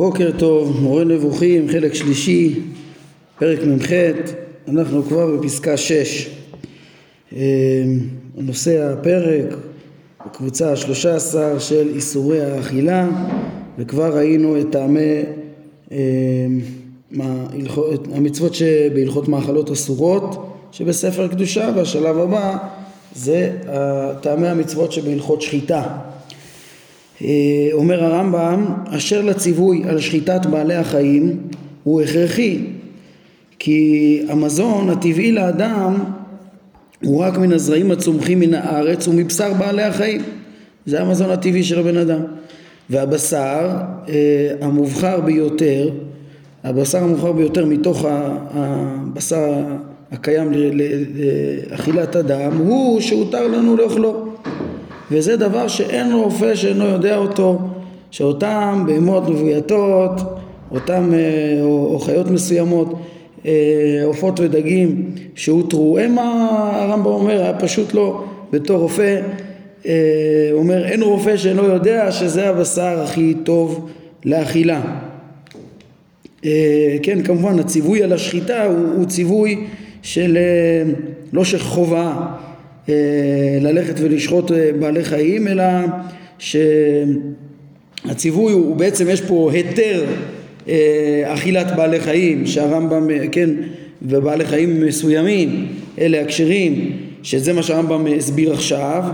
בוקר טוב, מורה נבוכים, חלק שלישי, פרק מ"ח, אנחנו כבר בפסקה 6. אה, נושא הפרק, בקבוצה ה-13 של איסורי האכילה, וכבר ראינו את טעמי אה, המצוות שבהלכות מאכלות אסורות שבספר קדושה, והשלב הבא זה טעמי המצוות שבהלכות שחיטה. אה, אומר הרמב"ם, אשר לציווי על שחיטת בעלי החיים הוא הכרחי, כי המזון הטבעי לאדם הוא רק מן הזרעים הצומחים מן הארץ ומבשר בעלי החיים. זה המזון הטבעי של הבן אדם. והבשר אה, המובחר ביותר, הבשר המובחר ביותר מתוך הבשר הקיים לאכילת אדם הוא שהותר לנו לאכלו. וזה דבר שאין רופא שאינו יודע אותו, שאותם בהמות מבויתות, אותם אה, או, או חיות מסוימות, אה, עופות ודגים שהותרו, הם הרמב"ם אומר, היה פשוט לא, בתור רופא, אה, אומר אין רופא שאינו יודע שזה הבשר הכי טוב לאכילה. כן, כמובן הציווי על השחיטה הוא, הוא ציווי של לא של חובה ללכת ולשחוט אה, בעלי חיים, אלא שהציווי הוא בעצם יש פה היתר אה, אכילת בעלי חיים, שהרמב"ם, כן, ובעלי חיים מסוימים, אלה הכשרים, שזה מה שהרמב"ם הסביר עכשיו,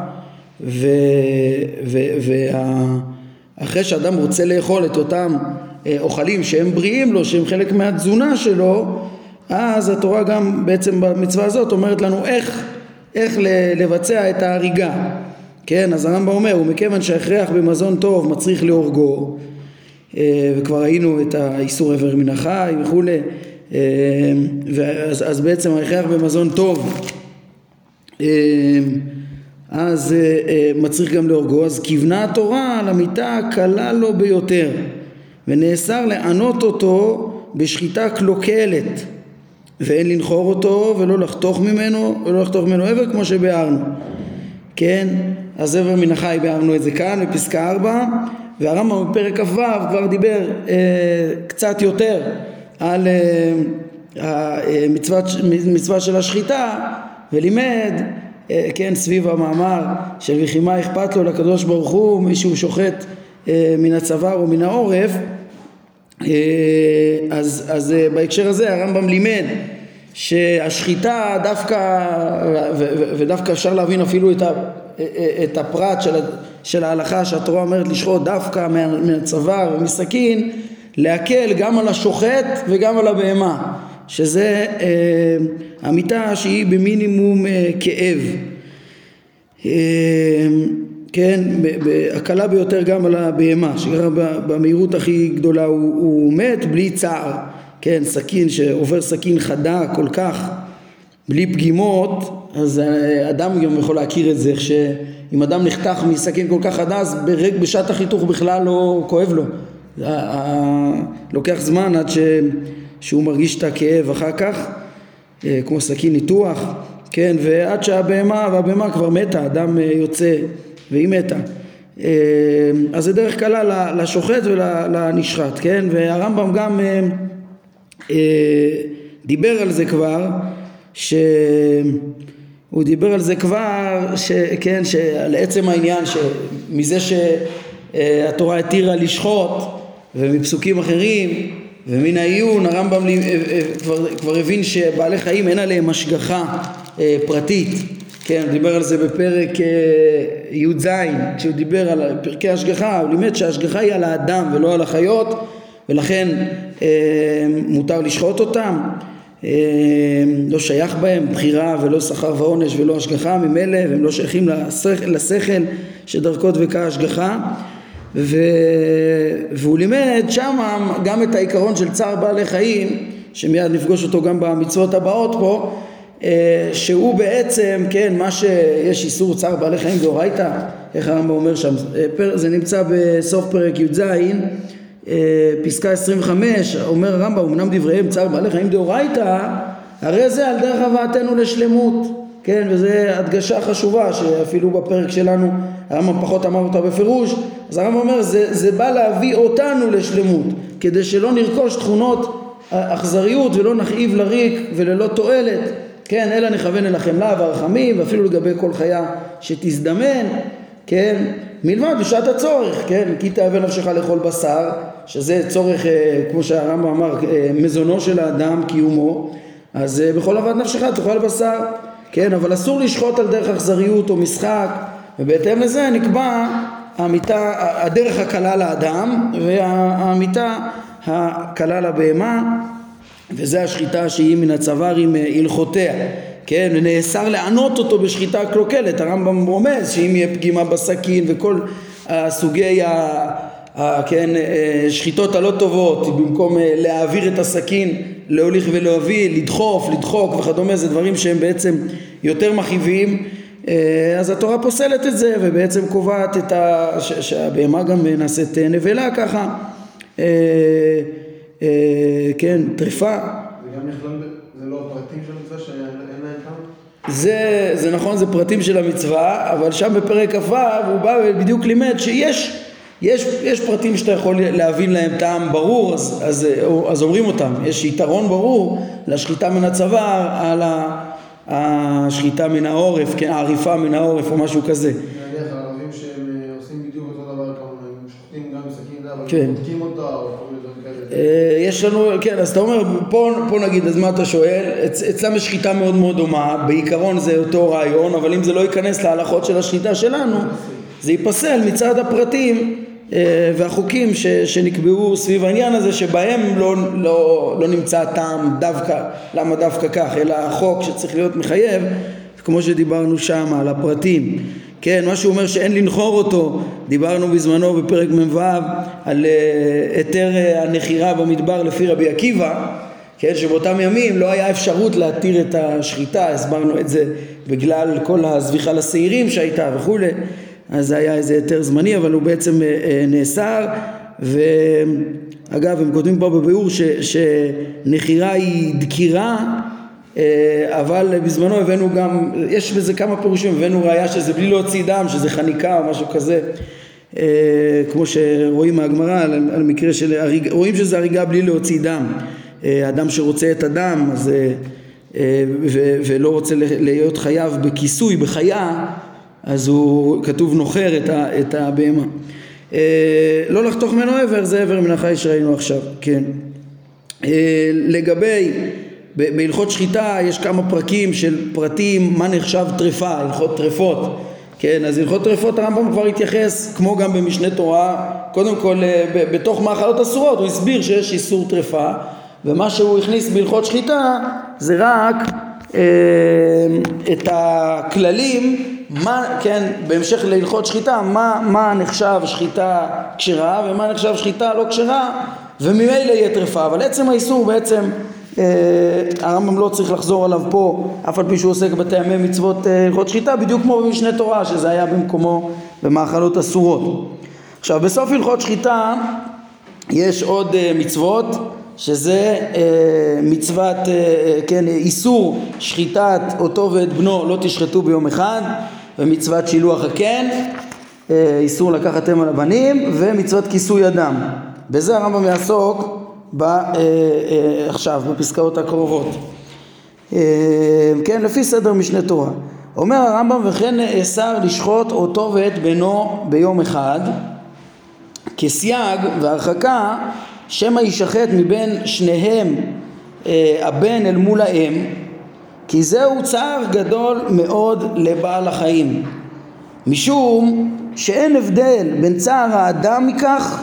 ואחרי שאדם רוצה לאכול את אותם אוכלים שהם בריאים לו, שהם חלק מהתזונה שלו, אז התורה גם בעצם במצווה הזאת אומרת לנו איך איך לבצע את ההריגה. כן אז הרמב"ם אומר ומכיוון שההכרח במזון טוב מצריך להורגו אה, וכבר ראינו את האיסור עבר מן החי וכולי. אה, ואז, אז בעצם ההכרח במזון טוב. אה, אז מצריך גם להורגו אז כיוונה התורה על המיטה הקלה לו ביותר ונאסר לענות אותו בשחיטה קלוקלת ואין לנחור אותו ולא לחתוך ממנו ולא לחתוך ממנו איבר כמו שביארנו. כן? אז איבר מן החי ביארנו את זה כאן בפסקה 4 והרמב"ם בפרק כ"ו כבר דיבר אה, קצת יותר על אה, המצווה של השחיטה ולימד אה, כן סביב המאמר של וכי מה אכפת לו לקדוש ברוך הוא מי שהוא שוחט אה, מן הצוואר או מן העורף אה, אז, אז אה, בהקשר הזה הרמב"ם לימד שהשחיטה דווקא, ודווקא אפשר להבין אפילו את, ה, את הפרט של, של ההלכה שהתורה אומרת לשחוט דווקא מהצוואר ומסכין, להקל גם על השוחט וגם על הבהמה, שזה אה, המיטה שהיא במינימום אה, כאב. אה, כן, הקלה ביותר גם על הבהמה, שגרה במהירות הכי גדולה הוא, הוא מת בלי צער, כן, סכין שעובר סכין חדה כל כך, בלי פגימות, אז אה, אדם גם יכול להכיר את זה, איך שאם אדם נחתך מסכין כל כך חדה, אז ברק, בשעת החיתוך בכלל לא כואב לו. לוקח זמן עד ש, שהוא מרגיש את הכאב אחר כך, אה, כמו סכין ניתוח, כן, ועד שהבהמה, והבהמה כבר מתה, אדם אה, יוצא והיא מתה. אה, אז זה דרך קלה לשוחט ולנשחט, כן? והרמב"ם גם אה, אה, דיבר על זה כבר, שהוא דיבר על זה כבר, ש, כן, שעל עצם העניין שמזה שהתורה התירה לשחוט ומפסוקים אחרים ומן העיון הרמב"ם כבר, כבר הבין שבעלי חיים אין עליהם השגחה פרטית כן, הוא דיבר על זה בפרק אה, י"ז, כשהוא דיבר על פרקי השגחה, הוא לימד שההשגחה היא על האדם ולא על החיות, ולכן אה, מותר לשחוט אותם, אה, לא שייך בהם בחירה ולא שכר ועונש ולא השגחה ממילא, והם לא שייכים לשכל, לשכל שדרכו דבקה השגחה. ו... והוא לימד שם גם את העיקרון של צער בעלי חיים, שמיד נפגוש אותו גם במצוות הבאות פה, שהוא בעצם, כן, מה שיש איסור צער בעלי חיים דאורייתא, איך הרמב"ם אומר שם, אה, זה נמצא בסוף פרק י"ז, אה, פסקה 25, אומר הרמב"ם, אמנם דבריהם צער בעלי חיים דאורייתא, הרי זה על דרך הבאתנו לשלמות, כן, וזו הדגשה חשובה שאפילו בפרק שלנו הרמב"ם פחות אמר אותה בפירוש, אז הרמב"ם אומר זה, זה בא להביא אותנו לשלמות, כדי שלא נרכוש תכונות אכזריות ולא נכאיב לריק וללא תועלת, כן, אלא נכוון אל החמלה והרחמים ואפילו לגבי כל חיה שתזדמן, כן, מלבד בשעת הצורך, כן, כי תאווה נפשך לאכול בשר, שזה צורך, אה, כמו שהרמב"ם אמר, אה, מזונו של האדם, קיומו, אז אה, בכל אהבת נפשך תאכל בשר, כן, אבל אסור לשחוט על דרך אכזריות או משחק, ובהתאם לזה נקבע המיטה, הדרך הקלה לאדם והמיטה הקלה לבהמה, וזה השחיטה שהיא מן הצוואר עם הלכותיה. כן, ונאסר לענות אותו בשחיטה קלוקלת, הרמב"ם רומז שאם יהיה פגימה בסכין וכל הסוגי ה... ה... כן, אה, שחיטות הלא טובות, במקום אה, להעביר את הסכין להוליך ולהביא, לדחוף, לדחוק וכדומה, זה דברים שהם בעצם יותר מכאיבים, אה, אז התורה פוסלת את זה ובעצם קובעת את ה... שהבהמה גם נעשית נבלה ככה, כן, טרפה. זה גם נכלל, זה לא פרטים של המצווה שאין להם טעם? זה, זה נכון, זה פרטים של המצווה, אבל שם בפרק כ"ו הוא בא ובדיוק לימד שיש יש, יש פרטים שאתה יכול להבין להם טעם ברור, אז, אז, אז אומרים אותם. יש יתרון ברור לשחיטה מן הצוואר על השחיטה מן העורף, כן, העריפה מן העורף או משהו כזה. נניח הערבים שהם אה, עושים בדיוק אותו דבר כמובן, הם שוחטים גם בסכין, אבל כן. בודקים אותה או כל מיני דברים כאלה. אה, יש לנו, כן, אז אתה אומר, פה, פה נגיד, אז מה אתה שואל? אצ, אצלם יש שחיטה מאוד מאוד דומה, בעיקרון זה אותו רעיון, אבל אם זה לא ייכנס להלכות של השחיטה שלנו, זה ייפסל מצד הפרטים אה, והחוקים ש, שנקבעו סביב העניין הזה שבהם לא, לא, לא נמצא טעם דווקא, למה דווקא כך, אלא החוק שצריך להיות מחייב, כמו שדיברנו שם על הפרטים. כן, מה שהוא אומר שאין לנחור אותו, דיברנו בזמנו בפרק מ"ו על אה, היתר אה, הנחירה במדבר לפי רבי עקיבא, כן, שבאותם ימים לא היה אפשרות להתיר את השחיטה, הסברנו את זה בגלל כל הזביחה לשעירים שהייתה וכולי אז זה היה איזה היתר זמני, אבל הוא בעצם אה, נאסר, ואגב, הם כותבים פה בביאור שנחירה היא דקירה, אבל בזמנו הבאנו גם, יש בזה כמה פירושים, הבאנו ראייה שזה בלי להוציא דם, שזה חניקה או משהו כזה, כמו שרואים מהגמרא על, על מקרה של, הריג, רואים שזה הריגה בלי להוציא דם, אדם שרוצה את הדם, אז, ו, ולא רוצה להיות חייב בכיסוי, בחיה, אז הוא כתוב נוחר את, את הבהמה. אה, לא לחתוך ממנו איבר זה איבר מן החי שראינו עכשיו, כן. אה, לגבי, בהלכות שחיטה יש כמה פרקים של פרטים מה נחשב טרפה, הלכות טרפות, כן, אז הלכות טרפות הרמב"ם כבר התייחס, כמו גם במשנה תורה, קודם כל אה, בתוך מאכלות אסורות הוא הסביר שיש איסור טרפה, ומה שהוא הכניס בהלכות שחיטה זה רק אה, את הכללים מה, כן, בהמשך להלכות שחיטה, מה, מה נחשב שחיטה כשרה ומה נחשב שחיטה לא כשרה וממילא יהיה טרפה, אבל עצם האיסור בעצם הרמב"ם לא צריך לחזור עליו פה, אף על פי שהוא עוסק בטעמי מצוות אה, הלכות שחיטה, בדיוק כמו במשנה תורה, שזה היה במקומו במאכלות אסורות. עכשיו, בסוף הלכות שחיטה יש עוד אה, מצוות, שזה אה, מצוות, כן, איסור שחיטת אותו ואת בנו לא תשחטו ביום אחד ומצוות שילוח הקן, איסור לקחת אם על הבנים, ומצוות כיסוי אדם. בזה הרמב"ם יעסוק ב, אה, אה, עכשיו, בפסקאות הקרובות. כן, לפי סדר משנה תורה. אומר הרמב"ם וכן נאסר לשחוט אותו ואת בנו ביום אחד כסייג והרחקה שמא יישחט מבין שניהם הבן אל מול האם כי זהו צער גדול מאוד לבעל החיים משום שאין הבדל בין צער האדם מכך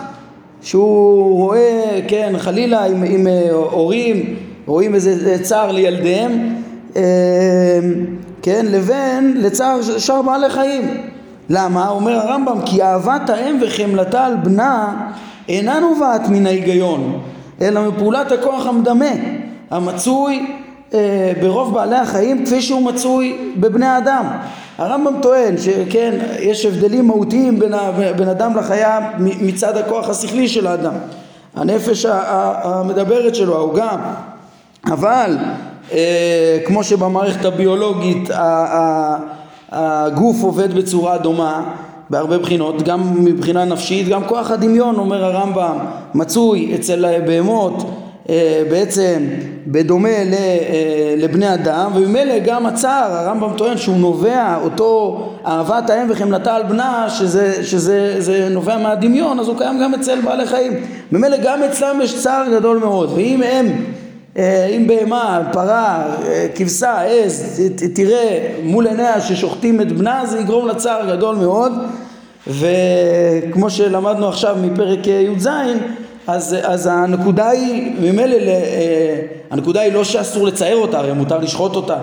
שהוא רואה, כן, חלילה עם, עם אה, הורים רואים איזה צער לילדיהם אה, כן, לבין לצער שאר בעלי חיים למה? אומר הרמב"ם כי אהבת האם וחמלתה על בנה אינה נובעת מן ההיגיון אלא מפעולת הכוח המדמה המצוי אה, ברוב בעלי החיים כפי שהוא מצוי בבני האדם. הרמב"ם טוען שכן, יש הבדלים מהותיים בין, בין אדם לחיה מצד הכוח השכלי של האדם, הנפש המדברת שלו, העוגה, אבל אה, כמו שבמערכת הביולוגית הגוף עובד בצורה דומה בהרבה בחינות, גם מבחינה נפשית, גם כוח הדמיון, אומר הרמב"ם, מצוי אצל בהמות בעצם בדומה אה, לבני אדם וממילא גם הצער הרמב"ם טוען שהוא נובע אותו אהבת האם וחמלתה על בנה שזה, שזה זה נובע מהדמיון אז הוא קיים גם אצל בעלי חיים. ממילא גם אצלם יש צער גדול מאוד ואם הם אה, אם בהמה, פרה, כבשה, עז תראה מול עיניה ששוחטים את בנה זה יגרום לצער גדול מאוד. וכמו שלמדנו עכשיו מפרק י"ז אז, אז הנקודה היא, ממילא, אה, הנקודה היא לא שאסור לצייר אותה, הרי מותר לשחוט אותה,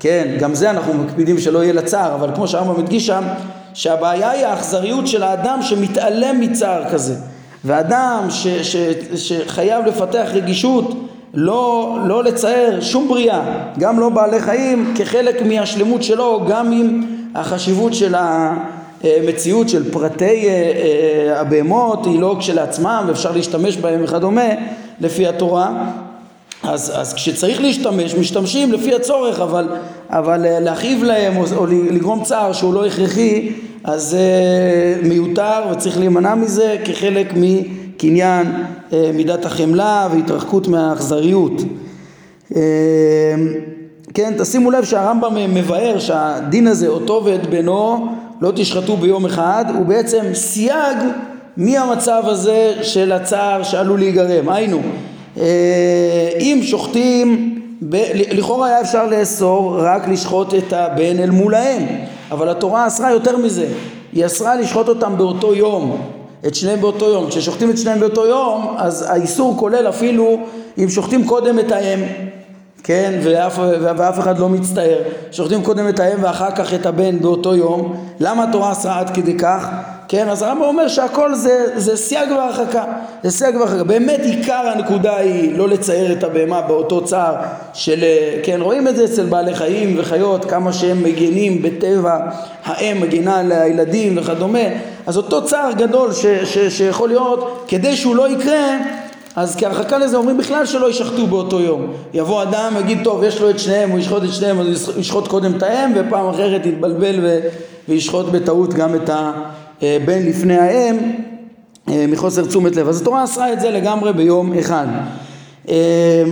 כן, גם זה אנחנו מקפידים שלא יהיה לה צער, אבל כמו שהרמב"ם מדגיש שם, שהבעיה היא האכזריות של האדם שמתעלם מצער כזה, ואדם ש, ש, שחייב לפתח רגישות לא, לא לצייר שום בריאה, גם לא בעלי חיים, כחלק מהשלמות שלו, גם עם החשיבות של ה... מציאות של פרטי אה, אה, הבהמות היא לא כשלעצמם ואפשר להשתמש בהם וכדומה לפי התורה. אז, אז כשצריך להשתמש משתמשים לפי הצורך אבל, אבל אה, להכאיב להם או, או לגרום צער שהוא לא הכרחי אז מיותר וצריך להימנע מזה כחלק מקניין מידת החמלה והתרחקות מהאכזריות. כן תשימו לב שהרמב"ם מבאר שהדין הזה אותו ואת בנו לא תשחטו ביום אחד הוא בעצם סייג מהמצב הזה של הצער שעלול להיגרם. היינו אה, אם שוחטים ב... לכאורה היה אפשר לאסור רק לשחוט את הבן אל מול האם אבל התורה אסרה יותר מזה. היא אסרה לשחוט אותם באותו יום את שניהם באותו יום. כששוחטים את שניהם באותו יום אז האיסור כולל אפילו אם שוחטים קודם את האם כן, ואף, ואף אחד לא מצטער. שוחטים קודם את האם ואחר כך את הבן באותו יום. למה התורה אסרה עד כדי כך? כן, אז הרמב"ם אומר שהכל זה, זה סייג והרחקה. זה סייג והרחקה. באמת עיקר הנקודה היא לא לצער את הבהמה באותו צער של, כן, רואים את זה אצל בעלי חיים וחיות, כמה שהם מגינים בטבע, האם מגינה על הילדים וכדומה. אז אותו צער גדול ש, ש, שיכול להיות, כדי שהוא לא יקרה, אז כהרחקה לזה אומרים בכלל שלא יישחטו באותו יום. יבוא אדם, יגיד טוב יש לו את שניהם, הוא ישחוט את שניהם, אז הוא ישחוט קודם את האם ופעם אחרת יתבלבל ו... וישחוט בטעות גם את הבן לפני האם אה, מחוסר תשומת לב. אז התורה אסרה את זה לגמרי ביום אחד. אה,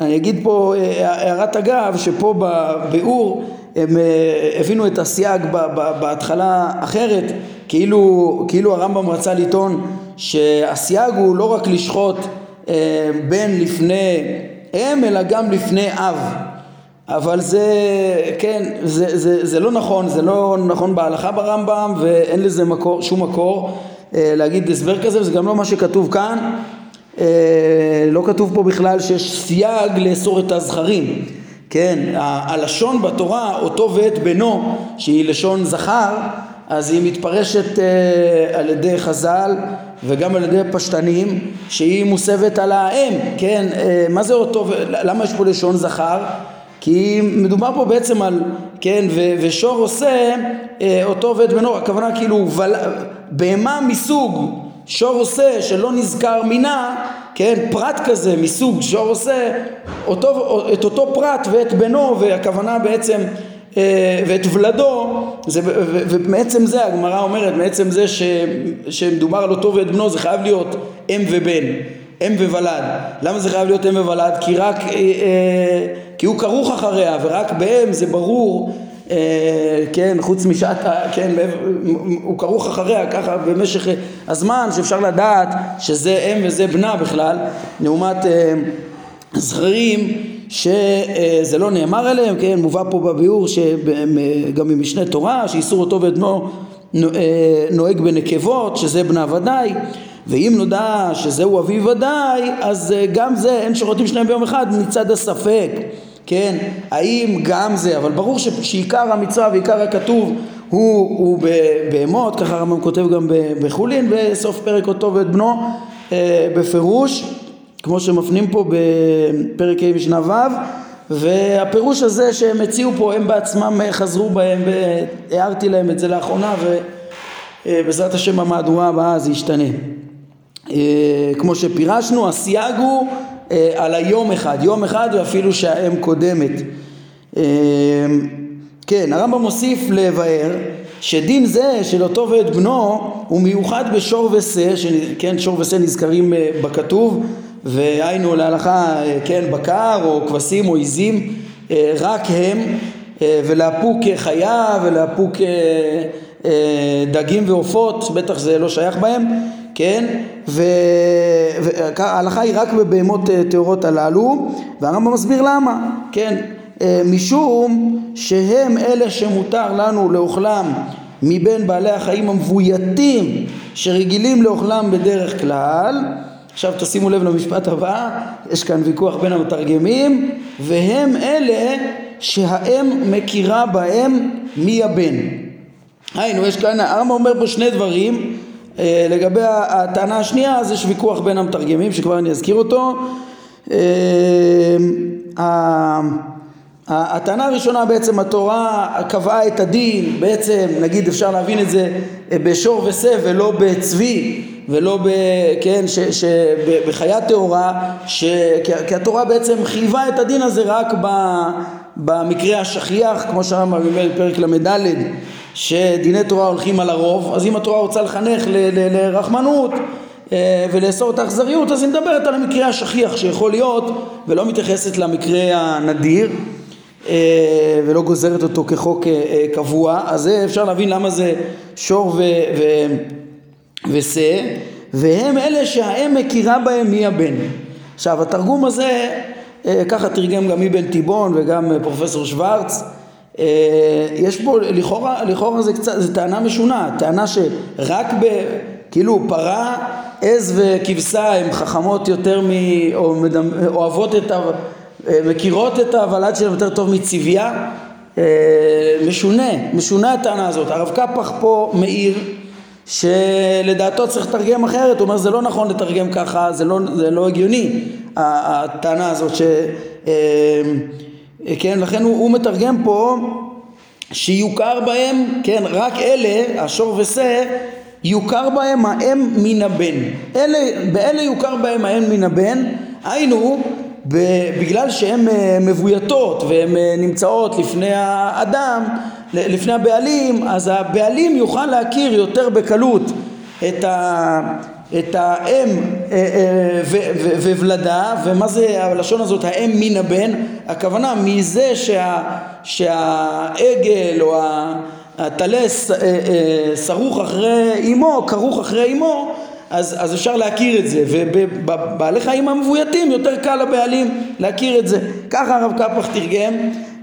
אני אגיד פה אה, הערת אגב שפה בביאור הם הבינו את הסייג בהתחלה אחרת כאילו, כאילו הרמב"ם רצה לטעון שהסייג הוא לא רק לשחוט אה, בן לפני אם אלא גם לפני אב. אבל זה, כן, זה, זה, זה לא נכון, זה לא נכון בהלכה ברמב"ם ואין לזה מקור, שום מקור אה, להגיד הסבר כזה וזה גם לא מה שכתוב כאן. אה, לא כתוב פה בכלל שיש סייג לאסור את הזכרים. כן, הלשון בתורה אותו ואת בנו שהיא לשון זכר אז היא מתפרשת אה, על ידי חז"ל וגם על ידי פשטנים שהיא מוסבת על האם, כן, אה, מה זה אותו, למה יש פה לשון זכר? כי מדובר פה בעצם על, כן, ו, ושור עושה אה, אותו ואת בנו, הכוונה כאילו ול, בהמה מסוג שור עושה שלא נזכר מינה, כן, פרט כזה מסוג שור עושה, אותו, את אותו פרט ואת בנו, והכוונה בעצם ואת ולדו, זה, ומעצם זה הגמרא אומרת, מעצם זה ש, שמדובר על אותו ואת בנו זה חייב להיות אם ובן, אם וולד. למה זה חייב להיות אם וולד? כי רק, אה, אה, כי הוא כרוך אחריה ורק באם זה ברור כן, חוץ משעת, כן, הוא כרוך אחריה ככה במשך הזמן שאפשר לדעת שזה אם וזה בנה בכלל, לעומת זכרים שזה לא נאמר עליהם, כן, מובא פה בביאור שגם ממשנה תורה, שאיסור אותו ואת בנו נוהג בנקבות, שזה בנה ודאי, ואם נודע שזהו אבי ודאי, אז גם זה, אין שוחטים שניים ביום אחד מצד הספק, כן, האם גם זה, אבל ברור שעיקר המצווה ועיקר הכתוב הוא, הוא בהמות, ככה הרמב"ם כותב גם בחולין, בסוף פרק אותו ואת בנו, אה, בפירוש כמו שמפנים פה בפרק ה' משנה ו' והפירוש הזה שהם הציעו פה הם בעצמם חזרו בהם והערתי להם את זה לאחרונה ובעזרת השם במהדורה הבאה זה ישתנה. כמו שפירשנו הסייג הוא אה, על היום אחד, יום אחד ואפילו שהאם קודמת. אה, כן, הרמב"ם מוסיף לבאר שדין זה של אותו ואת בנו הוא מיוחד בשור ושה, כן, שור ושה נזכרים אה, בכתוב והיינו להלכה, אה, כן, בקר או כבשים או עיזים, אה, רק הם ולאפוק חיה ולאפוק דגים ועופות, בטח זה לא שייך בהם, כן, וההלכה היא רק בבהמות טהורות הללו והרמב"ם מסביר למה, כן, משום שהם אלה שמותר לנו לאוכלם מבין בעלי החיים המבויתים שרגילים לאוכלם בדרך כלל עכשיו תשימו לב למשפט הבא, יש כאן ויכוח בין המתרגמים והם אלה שהאם מכירה בהם מי הבן. היינו יש כאן, הרמב"ם אומר פה שני דברים. אה, לגבי הטענה השנייה אז יש ויכוח בין המתרגמים שכבר אני אזכיר אותו. אה, הטענה הראשונה בעצם התורה קבעה את הדין, בעצם נגיד אפשר להבין את זה אה, בשור ושה ולא בצבי ולא ב... כן, ש, ש, בחיה טהורה, ש, כי התורה בעצם חייבה את הדין הזה רק ב, במקרה השכיח, כמו שהרמב"ם אומר בפרק ל"ד, שדיני תורה הולכים על הרוב, אז אם התורה רוצה לחנך ל, ל, לרחמנות אה, ולאסור את האכזריות, אז היא מדברת על המקרה השכיח שיכול להיות ולא מתייחסת למקרה הנדיר. אה, ולא גוזרת אותו כחוק אה, קבוע, אז אפשר להבין למה זה שור ושה, והם אלה שהאם מכירה בהם מי הבן. עכשיו התרגום הזה, ככה תרגם גם אבן תיבון וגם פרופסור שוורץ, יש פה, לכאורה, לכאורה זה קצת, זה טענה משונה, טענה שרק ב... כאילו פרה, עז וכבשה הן חכמות יותר מ... או מדמ... אוהבות את ה... אה, מכירות את הוולד שלהם יותר טוב מצבייה, אה, משונה, משונה הטענה הזאת. הרב קפח פה מעיר שלדעתו צריך לתרגם אחרת, הוא אומר זה לא נכון לתרגם ככה, זה לא, זה לא הגיוני הטענה הזאת, ש, אה, כן, לכן הוא, הוא מתרגם פה שיוכר בהם, כן, רק אלה, השור ושה, יוכר בהם האם מן הבן. אלה, באלה יוכר בהם האם מן הבן, היינו בגלל שהן אה, מבויתות והן אה, נמצאות לפני האדם, לפני הבעלים, אז הבעלים יוכל להכיר יותר בקלות את, ה, את האם אה, וולדה, ומה זה הלשון הזאת, האם מן הבן, הכוונה מזה שה, שהעגל או הטלס סרוך אחרי אמו, כרוך אחרי אמו, אז, אז אפשר להכיר את זה, ובבעלי חיים המבויתים יותר קל לבעלים להכיר את זה. ככה הרב קפח תרגם,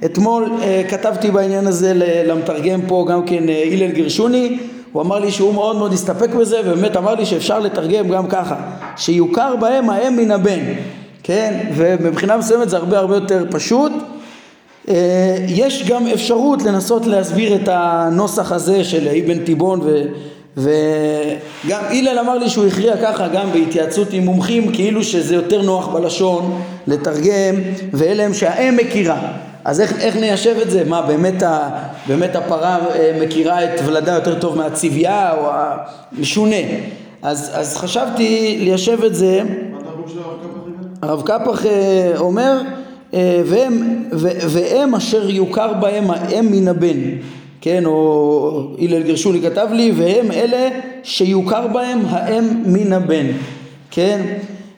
אתמול אה, כתבתי בעניין הזה למתרגם פה גם כן אה, הלל גרשוני, הוא אמר לי שהוא מאוד מאוד הסתפק בזה, ובאמת אמר לי שאפשר לתרגם גם ככה, שיוכר בהם האם מן הבן, כן? ומבחינה מסוימת זה הרבה הרבה יותר פשוט. אה, יש גם אפשרות לנסות להסביר את הנוסח הזה של אבן תיבון ו... וגם הלל אמר לי שהוא הכריע ככה גם בהתייעצות עם מומחים כאילו שזה יותר נוח בלשון לתרגם ואלה הם שהאם מכירה אז איך, איך ניישב את זה? מה באמת, ה, באמת הפרה אה, מכירה את ולדה יותר טוב מהצבייה או המשונה אז, אז חשבתי ליישב את זה הרב קפח אה, אומר אה, והם, והם אשר יוכר בהם האם מן הבן כן, או הלל גרשוני כתב לי, והם אלה שיוכר בהם האם מן הבן, כן?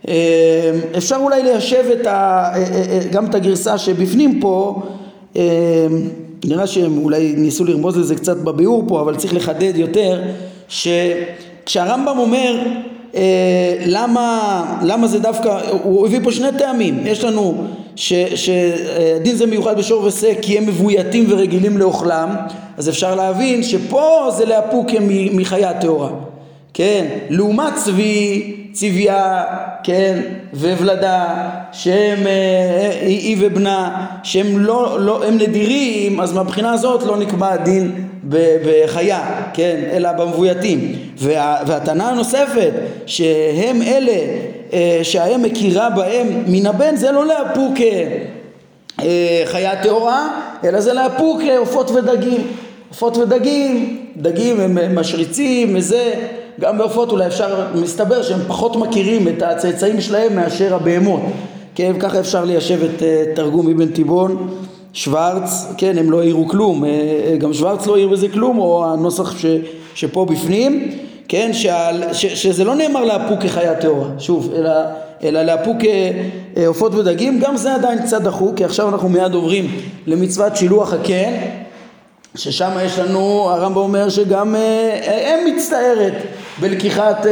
אה, אפשר אולי ליישב את ה, אה, אה, גם את הגרסה שבפנים פה, נראה שהם אולי ניסו לרמוז לזה קצת בביאור פה, אבל צריך לחדד יותר, שכשהרמב"ם אומר למה, למה זה דווקא, הוא הביא פה שני טעמים, יש לנו שדין זה מיוחד בשור ושה כי הם מבויתים ורגילים לאוכלם. אז אפשר להבין שפה זה לאפוק מחיה טהורה כן? לעומת צבי צביה כן וולדה שהם אה, היא ובנה שהם לא, לא הם נדירים אז מהבחינה הזאת לא נקבע דין בחיה כן אלא במבויתים וה, והטענה הנוספת שהם אלה אה, שהאם מכירה בהם מן הבן זה לא לאפוק אה, חיה טהורה, אלא זה לאפוק עופות ודגים. עופות ודגים, דגים הם משריצים, וזה, גם בעופות אולי אפשר, מסתבר שהם פחות מכירים את הצאצאים שלהם מאשר הבהמות. כן, ככה אפשר ליישב את uh, תרגום אבן תיבון, שוורץ, כן, הם לא העירו כלום, uh, גם שוורץ לא העיר בזה כלום, או הנוסח ש, שפה בפנים, כן, שעל, ש, שזה לא נאמר לאפוק כחיה טהורה, שוב, אלא, אלא לאפוק עופות ודגים, גם זה עדיין קצת דחוק, כי עכשיו אנחנו מיד עוברים למצוות שילוח הקן, ששם יש לנו, הרמב"ם אומר שגם אה, אם מצטערת בלקיחת אה,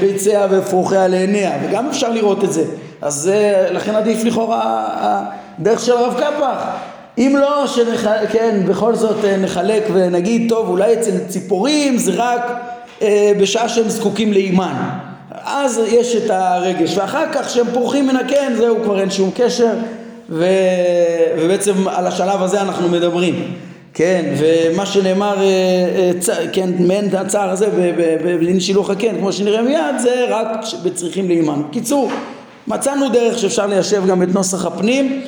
ביציה ואפרוחיה לעיניה, וגם אפשר לראות את זה. אז אה, לכן עדיף לכאורה הדרך של הרב קפח. אם לא, שנח... כן, בכל זאת נחלק ונגיד, טוב, אולי אצל ציפורים זה רק אה, בשעה שהם זקוקים לאימן. אז יש את הרגש, ואחר כך כשהם פורחים מן הקן, זהו, כבר אין שום קשר, ו... ובעצם על השלב הזה אנחנו מדברים. כן, ומה שנאמר, אה, אה, כן, מעין הצער הזה בדין שילוח הקן, כמו שנראה מיד, זה רק בצריכים לאימן. קיצור, מצאנו דרך שאפשר ליישב גם את נוסח הפנים,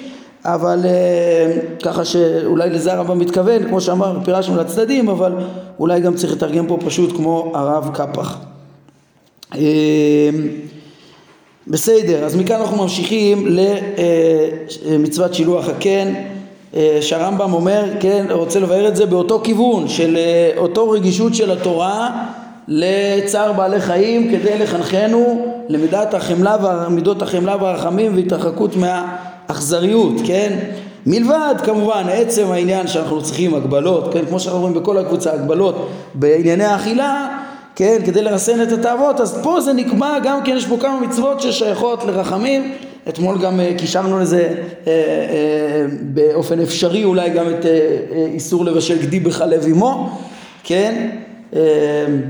אבל אה, ככה שאולי לזה הרמב"ם מתכוון, כמו שאמר, פירשנו לצדדים, אבל אולי גם צריך לתרגם פה פשוט כמו הרב קפח. בסדר, אז מכאן אנחנו ממשיכים למצוות שילוח הקן. אה, שהרמב"ם אומר, כן, רוצה לבאר את זה באותו כיוון של אה, אותו רגישות של התורה לצער בעלי חיים כדי לחנכנו למידת החמלה ומידות החמלה והרחמים והתרחקות מהאכזריות, כן? מלבד כמובן עצם העניין שאנחנו צריכים הגבלות, כן? כמו שאנחנו רואים בכל הקבוצה, הגבלות בענייני האכילה, כן? כדי לרסן את התאוות, אז פה זה נקבע גם כן, יש פה כמה מצוות ששייכות לרחמים אתמול גם אה, קישרנו לזה אה, אה, באופן אפשרי אולי גם את איסור לבשל גדי בחלב אמו, כן?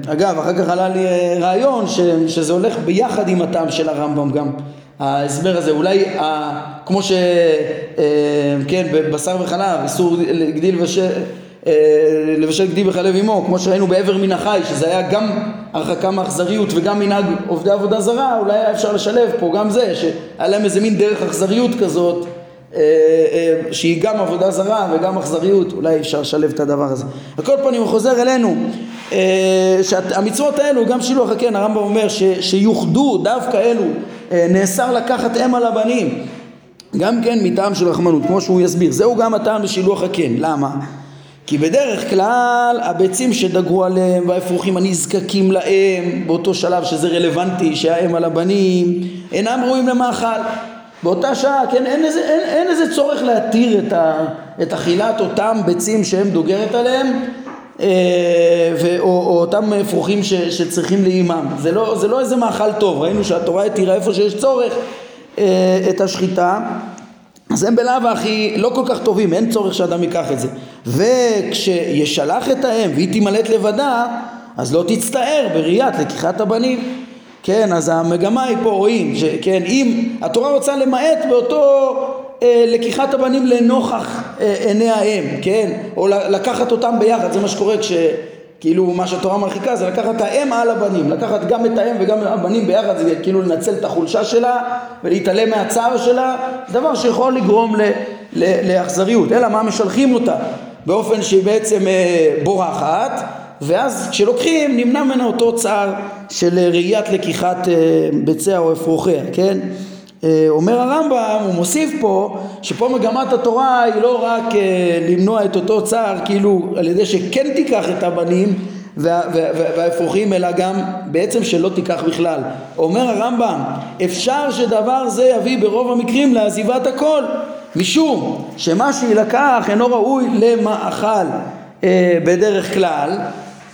אגב, אחר כך עלה לי רעיון שזה הולך ביחד עם הטעם של הרמב"ם גם, ההסבר הזה, אולי כמו שכן, בבשר וחלב, איסור גדי לבשל לבשל גדי בחלב אמו, כמו שראינו בעבר מן החי, שזה היה גם הרחקה מאכזריות וגם מנהג עובדי עבודה זרה, אולי היה אפשר לשלב פה גם זה, שהיה להם איזה מין דרך אכזריות כזאת, אה, אה, שהיא גם עבודה זרה וגם אכזריות, אולי אפשר לשלב את הדבר הזה. על כל פנים הוא חוזר אלינו, שהמצוות האלו, גם שילוח הקן, הרמב"ם אומר ש, שיוחדו דווקא אלו, נאסר לקחת אם על הבנים, גם כן מטעם של רחמנות, כמו שהוא יסביר, זהו גם הטעם בשילוח הקן, למה? כי בדרך כלל הביצים שדגרו עליהם והאפרוחים הנזקקים להם באותו שלב שזה רלוונטי שהאם על הבנים אינם ראויים למאכל. באותה שעה כן אין איזה, אין, אין איזה צורך להתיר את, ה, את אכילת אותם ביצים שהם דוגרת עליהם אה, ו, או, או אותם אפרוחים ש, שצריכים לאימם. זה לא, זה לא איזה מאכל טוב. ראינו שהתורה התירה איפה שיש צורך אה, את השחיטה אז הם בלאו הכי לא כל כך טובים, אין צורך שאדם ייקח את זה. וכשישלח את האם והיא תימלט לבדה, אז לא תצטער בראיית לקיחת הבנים. כן, אז המגמה היא פה רואים, שכן, אם התורה רוצה למעט באותו אה, לקיחת הבנים לנוכח אה, עיני האם, כן, או לקחת אותם ביחד, זה מה שקורה כש... כאילו מה שהתורה מרחיקה זה לקחת את האם על הבנים, לקחת גם את האם וגם הבנים ביחד, זה כאילו לנצל את החולשה שלה ולהתעלם מהצער שלה, זה דבר שיכול לגרום ל, ל, לאכזריות, אלא מה משלחים אותה באופן שהיא בעצם אה, בורחת ואז כשלוקחים נמנע ממנה אותו צער של ראיית לקיחת אה, ביציה או אפרוחיה, כן? אה, אומר הרמב"ם, הוא מוסיף פה, שפה מגמת התורה היא לא רק אה, למנוע את אותו צער, כאילו על ידי שכן תיקח את הבנים והאפרוחים, אלא גם בעצם שלא תיקח בכלל. אומר הרמב"ם, אפשר שדבר זה יביא ברוב המקרים לעזיבת הכל, משום שמה שיילקח אינו ראוי למאכל אה, בדרך כלל,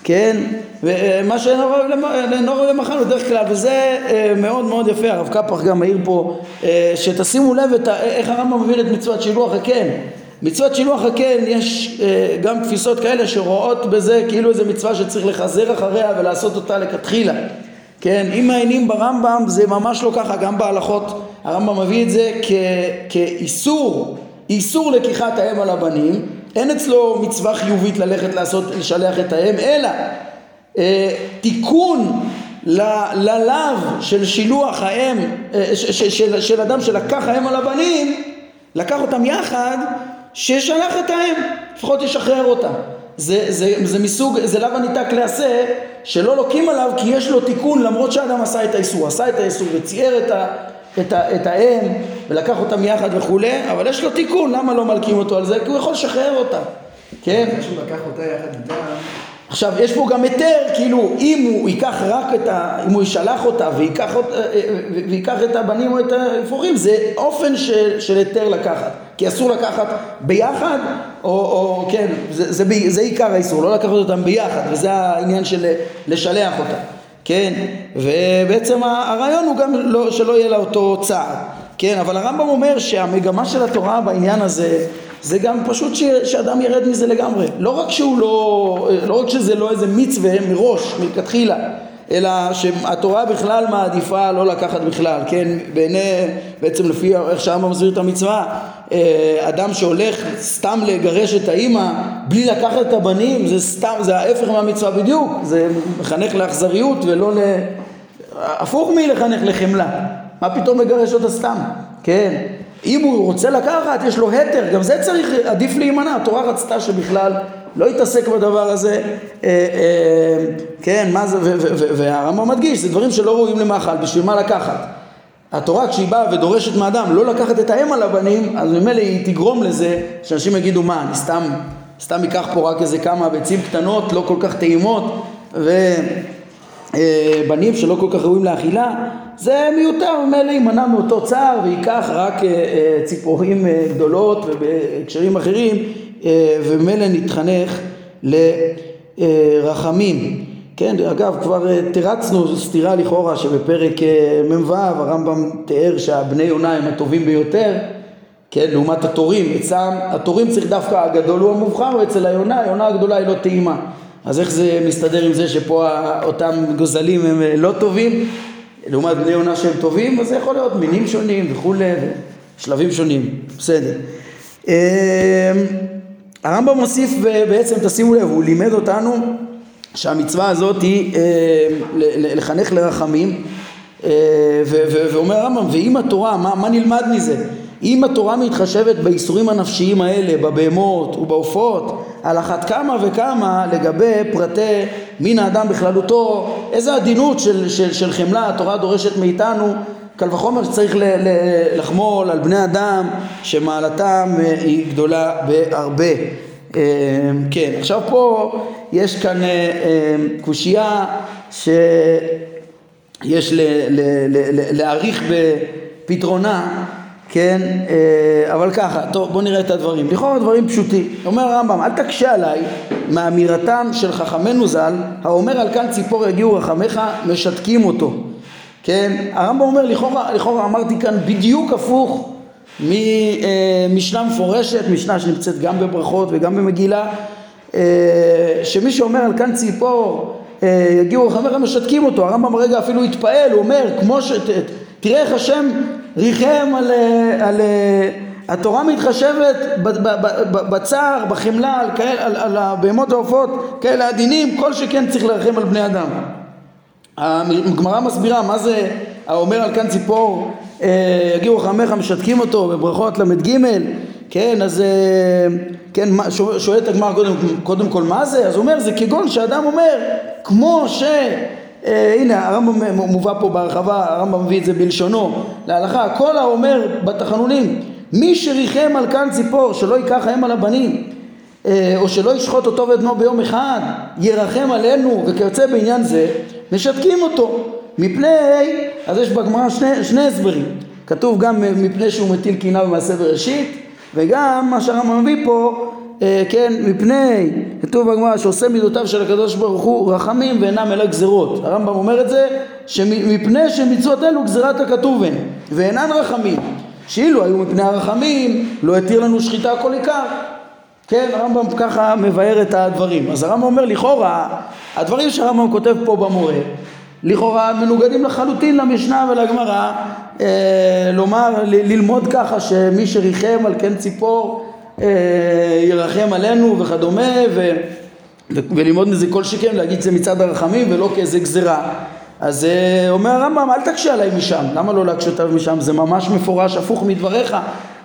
כן? ומה שאינו ראוי למאכל בדרך כלל, וזה אה, מאוד מאוד יפה, הרב קפח גם מעיר פה, אה, שתשימו לב את, איך הרמב"ם מבין את מצוות שילוח הקן. מצוות שילוח הקן יש אה, גם תפיסות כאלה שרואות בזה כאילו איזה מצווה שצריך לחזר אחריה ולעשות אותה לכתחילה. כן, אם מעיינים ברמב"ם זה ממש לא ככה, גם בהלכות הרמב"ם מביא את זה כ, כאיסור, איסור לקיחת האם על הבנים, אין אצלו מצווה חיובית ללכת לעשות, לשלח את האם, אלא אה, תיקון ללאו של שילוח האם, אה, של, של, של אדם שלקח האם על הבנים, לקח אותם יחד, ששלח את האם, לפחות ישחרר אותם. זה, זה, זה מסוג, זה לאו הניתק לעשה, שלא לוקים עליו כי יש לו תיקון למרות שאדם עשה את האיסור, עשה את האיסור וצייר את, ה, את, ה, את האם ולקח אותם יחד וכולי, אבל יש לו תיקון, למה לא מלקים אותו על זה? כי הוא יכול לשחרר אותה, כן? זה שהוא לקח אותה יחד איתם. עכשיו, יש פה גם היתר, כאילו, אם הוא ייקח רק את ה... אם הוא ישלח אותה וייקח, אות- אה, אה, ויקח את הבנים או את האפרוחים, זה אופן של, של היתר לקחת. כי אסור לקחת ביחד, או, או כן, זה, זה, ב- זה עיקר האיסור, לא לקחת אותם ביחד, וזה העניין של לשלח אותה. כן, ובעצם הרעיון הוא גם לא, שלא יהיה לה אותו צער, כן, אבל הרמב"ם אומר שהמגמה של התורה בעניין הזה זה גם פשוט ש, שאדם ירד מזה לגמרי, לא רק שהוא לא, לא רק שזה לא איזה מצווה מראש, מלכתחילה, אלא שהתורה בכלל מעדיפה לא לקחת בכלל, כן, בעיני, בעצם לפי איך שהרמב"ם מסביר את המצווה, אה, אדם שהולך סתם לגרש את האימא בלי לקחת את הבנים, זה סתם, זה ההפך מהמצווה בדיוק, זה מחנך לאכזריות ולא ל... הפוך מלחנך לחמלה, מה פתאום מגרש אותה סתם, כן, אם הוא רוצה לקחת יש לו היתר, גם זה צריך, עדיף להימנע, התורה רצתה שבכלל לא יתעסק בדבר הזה, אה, אה, כן, מה זה, והרמב"ם מדגיש, זה דברים שלא ראויים למאכל, בשביל מה לקחת? התורה כשהיא באה ודורשת מאדם לא לקחת את האם על הבנים, אז ממילא היא תגרום לזה שאנשים יגידו מה, אני סתם, סתם אקח פה רק איזה כמה ביצים קטנות, לא כל כך טעימות, ובנים שלא כל כך ראויים לאכילה, זה מיותר, ממילא יימנע מאותו צער וייקח רק אה, אה, ציפורים אה, גדולות ובהקשרים אחרים, אה, וממילא נתחנך לרחמים. כן, אגב, כבר אה, תרצנו סתירה לכאורה שבפרק אה, מ"ו הרמב"ם תיאר שהבני יונה הם הטובים ביותר, כן, לעומת התורים, אצלם התורים צריך דווקא הגדול הוא המובחר ואצל היונה, היונה הגדולה היא לא טעימה. אז איך זה מסתדר עם זה שפה אותם גוזלים הם אה, לא טובים, לעומת בני יונה שהם טובים, אז זה יכול להיות מינים שונים וכולי, שלבים שונים, בסדר. אה, הרמב"ם מוסיף ב- בעצם, תשימו לב, הוא לימד אותנו שהמצווה הזאת היא אה, לחנך לרחמים אה, ו- ו- ואומר הרמב"ם ואם התורה, מה, מה נלמד מזה? אם התורה מתחשבת באיסורים הנפשיים האלה, בבהמות ובעופות, על אחת כמה וכמה לגבי פרטי מין האדם בכללותו, איזה עדינות של, של, של חמלה התורה דורשת מאיתנו, קל וחומר שצריך ל- ל- לחמול על בני אדם שמעלתם אה, היא גדולה בהרבה. אה, כן, עכשיו פה יש כאן אה, קושייה שיש להעריך בפתרונה, כן, אבל ככה, טוב בוא נראה את הדברים, לכאורה דברים פשוטים, אומר הרמב"ם אל תקשה עליי מאמירתם של חכמינו ז"ל האומר על כאן ציפור יגיעו רחמך משתקים אותו, כן, הרמב"ם אומר לכאורה, לכאורה אמרתי כאן בדיוק הפוך ממשנה מפורשת, משנה שנמצאת גם בברכות וגם במגילה, אה, שמי שאומר על כאן ציפור אה, יגיעו רחמיך משתקים אותו, הרמב"ם רגע אפילו התפעל, הוא אומר כמו ש... תראה איך השם ריחם על, אה, על אה, התורה מתחשבת בצער, בחמלה, על, על, על הבהמות העופות, כאלה עדינים, כל שכן צריך לרחם על בני אדם. הגמרא מסבירה מה זה האומר על כאן ציפור אה, יגיעו רחמך משתקים אותו בברכות ל"ג כן אז אה, כן שואל- שואלת הגמרא קודם, קודם כל מה זה? אז הוא אומר זה כגון שאדם אומר כמו ש... אה, הנה הרמב"ם מובא פה בהרחבה הרמב"ם מביא את זה בלשונו להלכה כל האומר בתחנונים מי שריחם על כאן ציפור שלא ייקח האם על הבנים אה, או שלא ישחוט אותו ואת בנו ביום אחד, ירחם עלינו וכיוצא בעניין זה, משתקים אותו. מפני, אז יש בגמרא שני, שני הסברים. כתוב גם מפני שהוא מטיל קינה במעשה בראשית, וגם מה שהרמב"ם מביא פה, אה, כן, מפני, כתוב בגמרא שעושה מידותיו של הקדוש ברוך הוא רחמים ואינם אלא גזרות. הרמב"ם אומר את זה, שמפני שמצוות אלו גזירת הכתוב הן, ואינן רחמים. שאילו היו מפני הרחמים, לא התיר לנו שחיטה כל עיקר. כן, הרמב"ם ככה מבאר את הדברים. אז הרמב"ם אומר לכאורה, הדברים שהרמב"ם כותב פה במורה, לכאורה מנוגדים לחלוטין למשנה ולגמרא, אה, לומר, ל- ללמוד ככה שמי שריחם על כן ציפור אה, ירחם עלינו וכדומה, ו, ו, וללמוד מזה כל שכן, להגיד זה מצד הרחמים ולא כאיזה גזירה. אז אה, אומר הרמב"ם, אל תקשה עליי משם. למה לא להקשות עליי משם? זה ממש מפורש, הפוך מדבריך.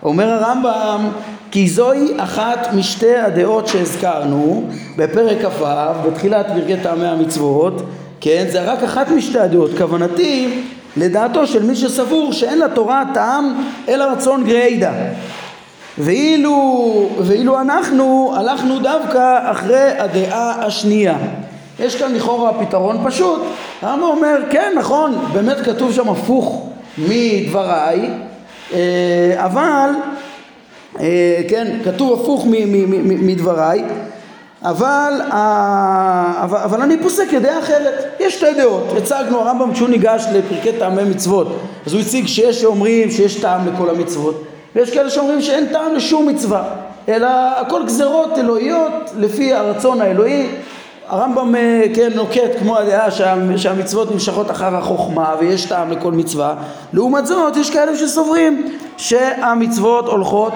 אומר הרמב"ם, כי זוהי אחת משתי הדעות שהזכרנו בפרק כ"ו, בתחילת פרקי טעמי המצוות, כן, זה רק אחת משתי הדעות. כוונתי לדעתו של מי שסבור שאין לתורה טעם אלא רצון גרידא ואילו, ואילו אנחנו הלכנו דווקא אחרי הדעה השנייה יש כאן לכאורה פתרון פשוט הרמב"ם אומר כן נכון באמת כתוב שם הפוך מדבריי אבל אה, כן כתוב הפוך מדבריי אבל, אבל, אבל אני פוסק כדעה אחרת. יש שתי דעות. הצגנו, הרמב"ם כשהוא ניגש לפרקי טעמי מצוות, אז הוא הציג שיש שאומרים שיש טעם לכל המצוות, ויש כאלה שאומרים שאין טעם לשום מצווה, אלא הכל גזרות אלוהיות לפי הרצון האלוהי. הרמב"ם אה, כן נוקט כמו הדעה שה, שהמצוות נמשכות אחר החוכמה ויש טעם לכל מצווה לעומת זאת יש כאלה שסוברים שהמצוות הולכות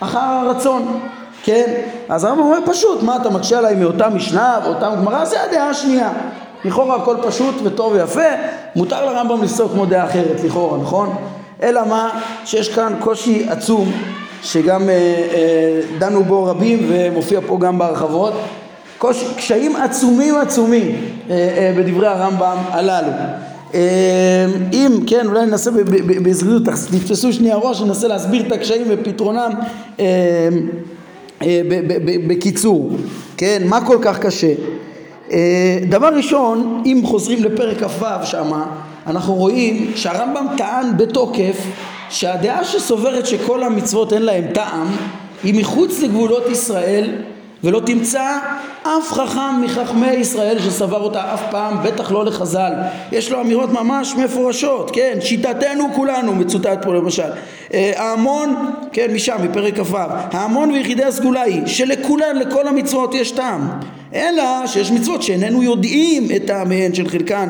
אחר הרצון כן? אז הרמב"ם אומר פשוט, מה אתה מקשה עליי מאותה משנה ואותה גמרא? זה הדעה השנייה. לכאורה הכל פשוט וטוב ויפה, מותר לרמב"ם לפסוק כמו דעה אחרת לכאורה, נכון? אלא מה? שיש כאן קושי עצום שגם אה, אה, דנו בו רבים ומופיע פה גם בהרחבות קוש, קשיים עצומים עצומים אה, אה, בדברי הרמב"ם הללו אה, אם כן אולי ננסה בזריזות תתפסו שנייה ראש ננסה להסביר את הקשיים ופתרונם אה, אה, בקיצור, כן, מה כל כך קשה? אה, דבר ראשון, אם חוזרים לפרק כ"ו שמה, אנחנו רואים שהרמב"ם טען בתוקף שהדעה שסוברת שכל המצוות אין להם טעם היא מחוץ לגבולות ישראל ולא תמצא אף חכם מחכמי ישראל שסבר אותה אף פעם, בטח לא לחז"ל. יש לו אמירות ממש מפורשות, כן, שיטתנו כולנו, מצוטט פה למשל. אה, ההמון, כן, משם, מפרק כ"ו, ההמון ויחידי הסגולה היא שלכולן, לכל המצוות יש טעם, אלא שיש מצוות שאיננו יודעים את טעמיהן של חלקן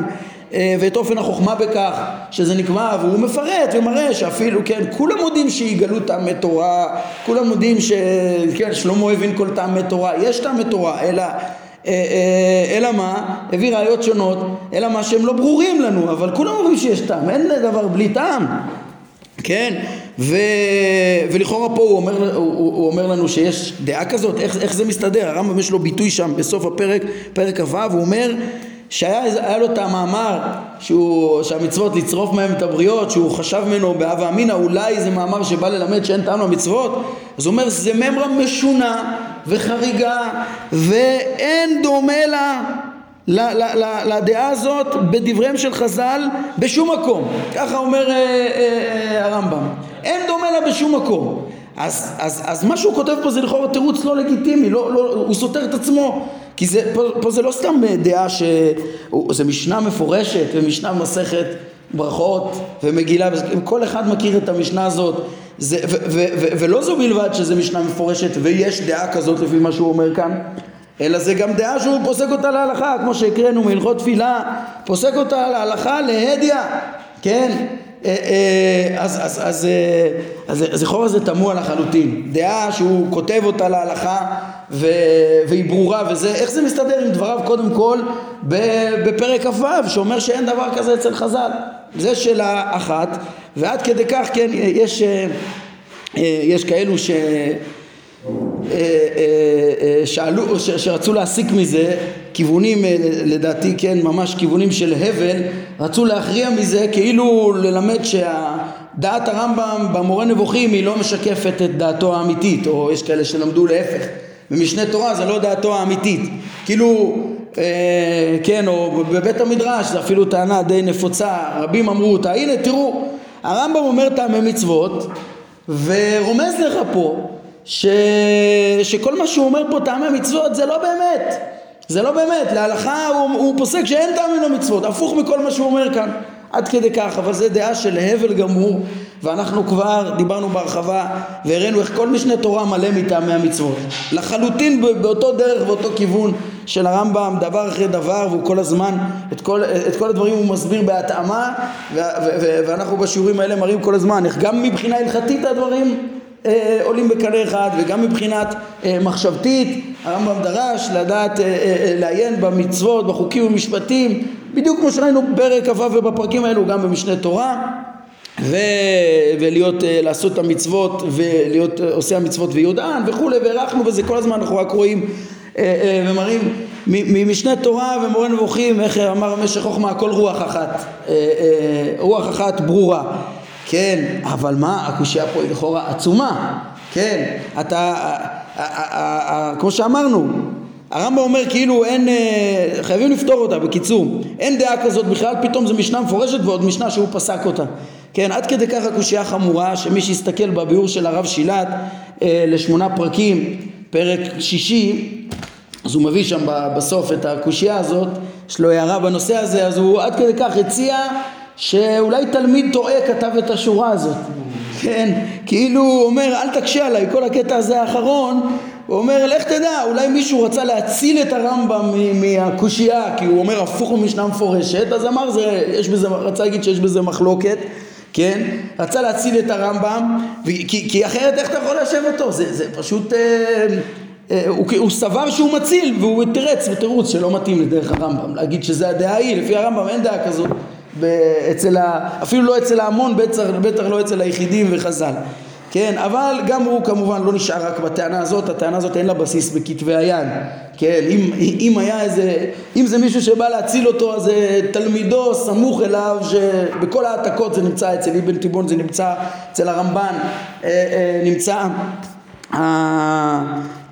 ואת אופן החוכמה בכך שזה נקבע והוא מפרט ומראה שאפילו כן כולם מודים שיגלו טעמי תורה כולם מודים שכן שלמה הבין כל טעמי תורה. יש טעמי תורה אלא אה, אה, אלא מה? הביא ראיות שונות אלא מה שהם לא ברורים לנו אבל כולם אומרים שיש טעם אין דבר בלי טעם. כן? ו... ולכאורה פה הוא אומר, הוא, הוא אומר לנו שיש דעה כזאת איך, איך זה מסתדר? הרמב"ם יש לו ביטוי שם בסוף הפרק פרק כ"ו הוא אומר שהיה לו את המאמר שהוא, שהמצוות לצרוף מהם את הבריות שהוא חשב ממנו בהווה אמינא אולי זה מאמר שבא ללמד שאין טעם למצוות. אז הוא אומר זה ממרה משונה וחריגה ואין דומה לה לדעה הזאת בדבריהם של חז"ל בשום מקום. ככה אומר אה, אה, אה, הרמב"ם. אין דומה לה בשום מקום. אז, אז, אז מה שהוא כותב פה זה לכאורה תירוץ לא לגיטימי, לא, לא, הוא סותר את עצמו כי זה, פה, פה זה לא סתם דעה שזה משנה מפורשת ומשנה מסכת ברכות ומגילה, כל אחד מכיר את המשנה הזאת זה, ו, ו, ו, ולא זו בלבד שזה משנה מפורשת ויש דעה כזאת לפי מה שהוא אומר כאן אלא זה גם דעה שהוא פוסק אותה להלכה כמו שהקראנו מהלכות תפילה פוסק אותה להלכה להדיא כן? אה, אה, אז, אז, אז, אה, אז, אז לכאורה זה תמוה לחלוטין. דעה שהוא כותב אותה להלכה ו, והיא ברורה וזה איך זה מסתדר עם דבריו? קודם כל בפרק כ"ו שאומר שאין דבר כזה אצל חז"ל. זה שאלה אחת ועד כדי כך כן יש, יש כאלו ש אה, אה, אה, שעלו, שרצו להסיק מזה כיוונים לדעתי כן ממש כיוונים של הבל רצו להכריע מזה כאילו ללמד שדעת הרמב"ם במורה נבוכים היא לא משקפת את דעתו האמיתית או יש כאלה שלמדו להפך במשנה תורה זה לא דעתו האמיתית. כאילו אה, כן או בבית המדרש זה אפילו טענה די נפוצה רבים אמרו אותה. הנה תראו הרמב"ם אומר טעמי מצוות ורומז לך פה ש... שכל מה שהוא אומר פה טעמי מצוות זה לא באמת. זה לא באמת, להלכה הוא, הוא פוסק שאין טעמים למצוות, הפוך מכל מה שהוא אומר כאן. עד כדי כך, אבל זה דעה של הבל גמור ואנחנו כבר דיברנו בהרחבה והראינו איך כל משנה תורה מלא מטעמי המצוות. לחלוטין באותו דרך ואותו כיוון של הרמב"ם דבר אחרי דבר והוא כל הזמן את כל, את כל הדברים הוא מסביר בהתאמה ואנחנו בשיעורים האלה מראים כל הזמן איך גם מבחינה הלכתית הדברים אה, עולים בקנה אחד וגם מבחינת אה, מחשבתית. הרמב"ם דרש לדעת אה, לעיין במצוות, בחוקים ובמשפטים בדיוק כמו שראינו בפרק כ"ו ובפרקים האלו גם במשנה תורה ו... ולהיות, לעשות את המצוות ולהיות עושי המצוות ויודען וכולי והערכנו בזה כל הזמן אנחנו רק רואים ומראים ממשנה תורה ומורה נבוכים, איך אמר במשך חוכמה, הכל רוח אחת, אה, אה, רוח אחת ברורה, כן, אבל מה, הקושייה פה היא לכאורה עצומה, כן, אתה, כמו שאמרנו, הרמב"ם אומר כאילו אין, חייבים לפתור אותה בקיצור, אין דעה כזאת בכלל, פתאום זו משנה מפורשת ועוד משנה שהוא פסק אותה, כן, עד כדי כך הקושייה חמורה שמי שיסתכל בביאור של הרב שילת לשמונה פרקים, פרק שישי, אז הוא מביא שם בסוף את הקושייה הזאת, יש לו הערה בנושא הזה, אז הוא עד כדי כך הציע שאולי תלמיד טועה כתב את השורה הזאת, כן, כאילו הוא אומר אל תקשה עליי, כל הקטע הזה האחרון, הוא אומר לך תדע, אולי מישהו רצה להציל את הרמב"ם מהקושייה, כי הוא אומר הפוך ממשנה מפורשת, אז אמר זה, יש בזה, רצה להגיד שיש בזה מחלוקת, כן, רצה להציל את הרמב"ם, כי, כי אחרת איך אתה יכול ליישב אותו, זה, זה פשוט... אה, אה, הוא, הוא סבר שהוא מציל והוא תירץ ותירוץ שלא מתאים לדרך הרמב"ם. להגיד שזה הדעה היא, לפי הרמב"ם אין דעה כזאת אצל ה, אפילו לא אצל ההמון, בטח לא אצל היחידים וחז"ל כן, אבל גם הוא כמובן לא נשאר רק בטענה הזאת, הטענה הזאת אין לה בסיס בכתבי היד, כן, אם, אם היה איזה, אם זה מישהו שבא להציל אותו אז תלמידו סמוך אליו שבכל העתקות זה נמצא אצל אבן תיבון זה נמצא אצל הרמב"ן אה, אה, נמצא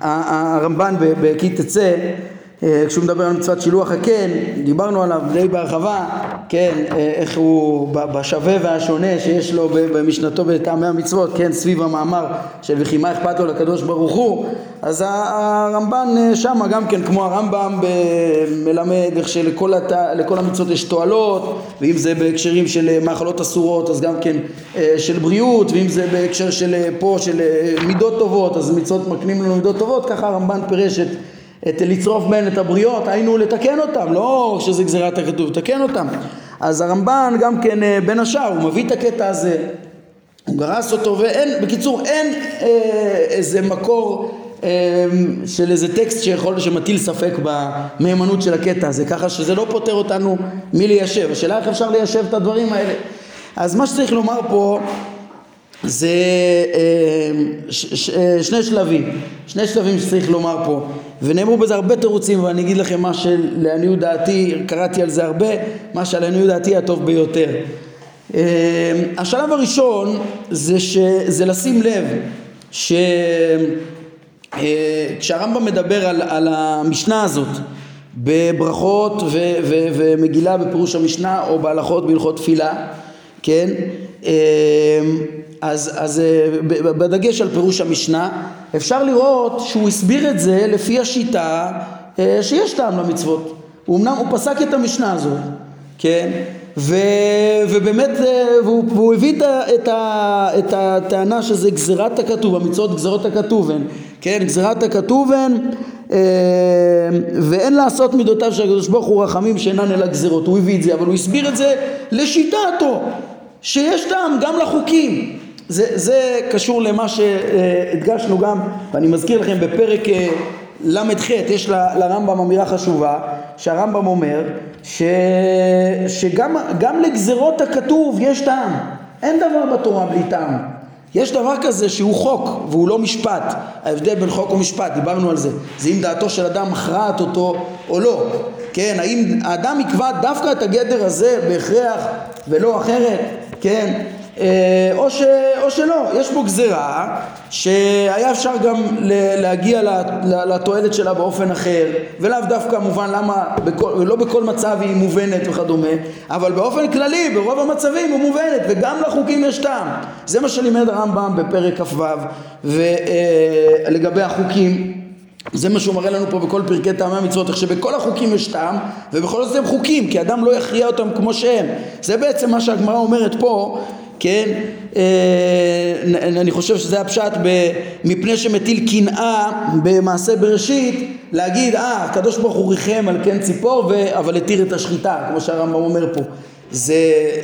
הרמב"ן בכי תצא אה, כשהוא מדבר על מצוות שילוח הקן, דיברנו עליו די בהרחבה, כן, אה, איך הוא בשווה והשונה שיש לו במשנתו בטעמי המצוות, כן, סביב המאמר של וכי מה אכפת לו לקדוש ברוך הוא, אז הרמב"ן אה, שם גם כן כמו הרמב"ם מלמד איך שלכל הת... המצוות יש תועלות, ואם זה בהקשרים של מאכלות אסורות אז גם כן של בריאות, ואם זה בהקשר של פה של מידות טובות אז מצוות מקנים לנו מידות טובות, ככה הרמב"ן פירש את את לצרוף בהן את הבריות, היינו לתקן אותם, לא שזה גזירת הכתוב, לתקן אותם. אז הרמב"ן גם כן אה, בין השאר, הוא מביא את הקטע הזה, הוא גרס אותו, ואין, בקיצור, אין אה, איזה מקור אה, של איזה טקסט שיכול, שמטיל ספק במהימנות של הקטע הזה, ככה שזה לא פוטר אותנו מליישב. השאלה איך אפשר ליישב את הדברים האלה. אז מה שצריך לומר פה זה אה, אה, שני שלבים, שני שלבים שצריך לומר פה ונאמרו בזה הרבה תירוצים ואני אגיד לכם מה שלעניות דעתי, קראתי על זה הרבה, מה שלעניות דעתי הטוב ביותר. אה, השלב הראשון זה, ש, זה לשים לב שכשהרמב"ם מדבר על, על המשנה הזאת בברכות ו, ו, ומגילה בפירוש המשנה או בהלכות בהלכות תפילה, כן? אז, אז אה, בדגש על פירוש המשנה אפשר לראות שהוא הסביר את זה לפי השיטה אה, שיש טעם למצוות. אמנם הוא פסק את המשנה הזאת כן? ו, ובאמת אה, והוא, והוא הביא את, ה, את הטענה שזה גזירת הכתוב המצוות גזירות הכתוב הן כן? גזירת הכתוב הן ואין לעשות מידותיו של הקדוש ברוך הוא רחמים שאינן אלא גזירות. הוא הביא את זה אבל הוא הסביר את זה לשיטתו שיש טעם גם לחוקים זה, זה קשור למה שהדגשנו גם, ואני מזכיר לכם בפרק אה, ל"ח יש לרמב"ם אמירה חשובה, שהרמב"ם אומר ש, שגם לגזרות הכתוב יש טעם, אין דבר בתורה בלי טעם. יש דבר כזה שהוא חוק והוא לא משפט, ההבדל בין חוק ומשפט, דיברנו על זה, זה אם דעתו של אדם מכרעת אותו או לא, כן, האם האדם יקבע דווקא את הגדר הזה בהכרח ולא אחרת, כן, או, ש, או שלא, יש פה גזירה שהיה אפשר גם להגיע לתועלת שלה באופן אחר ולאו דווקא מובן למה, בכל, לא בכל מצב היא מובנת וכדומה אבל באופן כללי ברוב המצבים היא מובנת וגם לחוקים יש טעם זה מה שלימד הרמב"ם בפרק כ"ו ולגבי החוקים זה מה שהוא מראה לנו פה בכל פרקי טעמי המצוות, איך שבכל החוקים יש טעם, ובכל זאת הם חוקים, כי אדם לא יכריע אותם כמו שהם. זה בעצם מה שהגמרא אומרת פה, כן? אה, אני חושב שזה הפשט מפני שמטיל קנאה במעשה בראשית להגיד אה הקדוש ברוך הוא ריחם על כן ציפור ו... אבל התיר את השחיטה כמו שהרמב"ם אומר פה זה,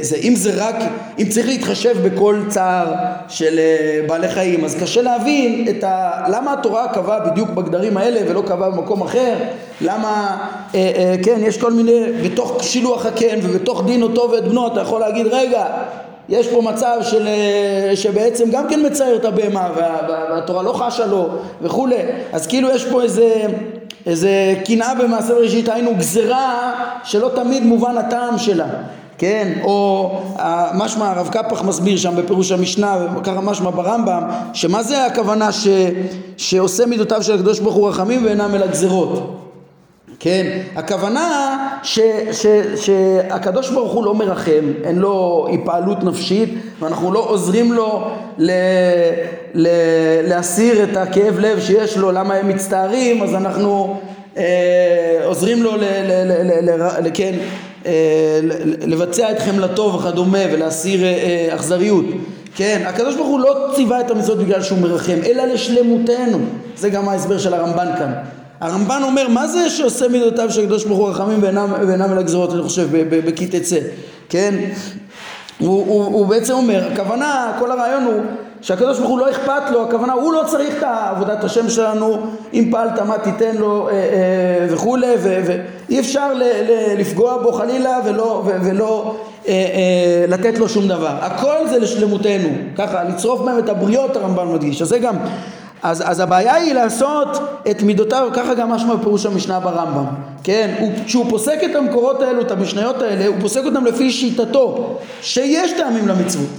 זה אם זה רק, אם צריך להתחשב בכל צער של אה, בעלי חיים אז קשה להבין את ה, למה התורה קבעה בדיוק בגדרים האלה ולא קבעה במקום אחר למה, אה, אה, כן, יש כל מיני, בתוך שילוח הקן ובתוך דין אותו ואת בנו אתה יכול להגיד רגע יש פה מצב של, אה, שבעצם גם כן מצייר את הבהמה וה, והתורה לא חשה לו וכולי אז כאילו יש פה איזה איזה קנאה במעשה בראשית, היינו גזרה שלא תמיד מובן הטעם שלה, כן? או משמע הרב קפח מסביר שם בפירוש המשנה, וככה משמע ברמב"ם, שמה זה הכוונה ש, שעושה מידותיו של הקדוש ברוך הוא רחמים ואינם אלא גזרות? כן, הכוונה ש, ש, שהקדוש ברוך הוא לא מרחם, אין לו היפעלות נפשית ואנחנו לא עוזרים לו ל, ל, להסיר את הכאב לב שיש לו למה הם מצטערים אז אנחנו אה, עוזרים לו ל, ל, ל, ל, ל, כן, אה, לבצע את חמלתו וכדומה ולהסיר אה, אה, אכזריות. כן, הקדוש ברוך הוא לא ציווה את המצוות בגלל שהוא מרחם אלא לשלמותנו. זה גם ההסבר של הרמב"ן כאן הרמב"ן אומר מה זה שעושה מידותיו של הקדוש ברוך הוא רחמים ואינם אל הגזרות אני חושב בכי תצא כן? הוא, הוא, הוא בעצם אומר הכוונה כל הרעיון הוא שהקדוש ברוך הוא לא אכפת לו הכוונה הוא לא צריך את עבודת השם שלנו אם פעלת מה תיתן לו אה, אה, וכולי ואי אפשר ל, ל, לפגוע בו חלילה ולא, ו, ולא אה, אה, לתת לו שום דבר. הכל זה לשלמותנו. ככה לצרוף בהם את הבריות הרמב"ן מדגיש. אז זה גם אז, אז הבעיה היא לעשות את מידותיו, ככה גם משמע בפירוש המשנה ברמב"ם, כן? הוא, כשהוא פוסק את המקורות האלו, את המשניות האלה, הוא פוסק אותם לפי שיטתו, שיש טעמים למצוות,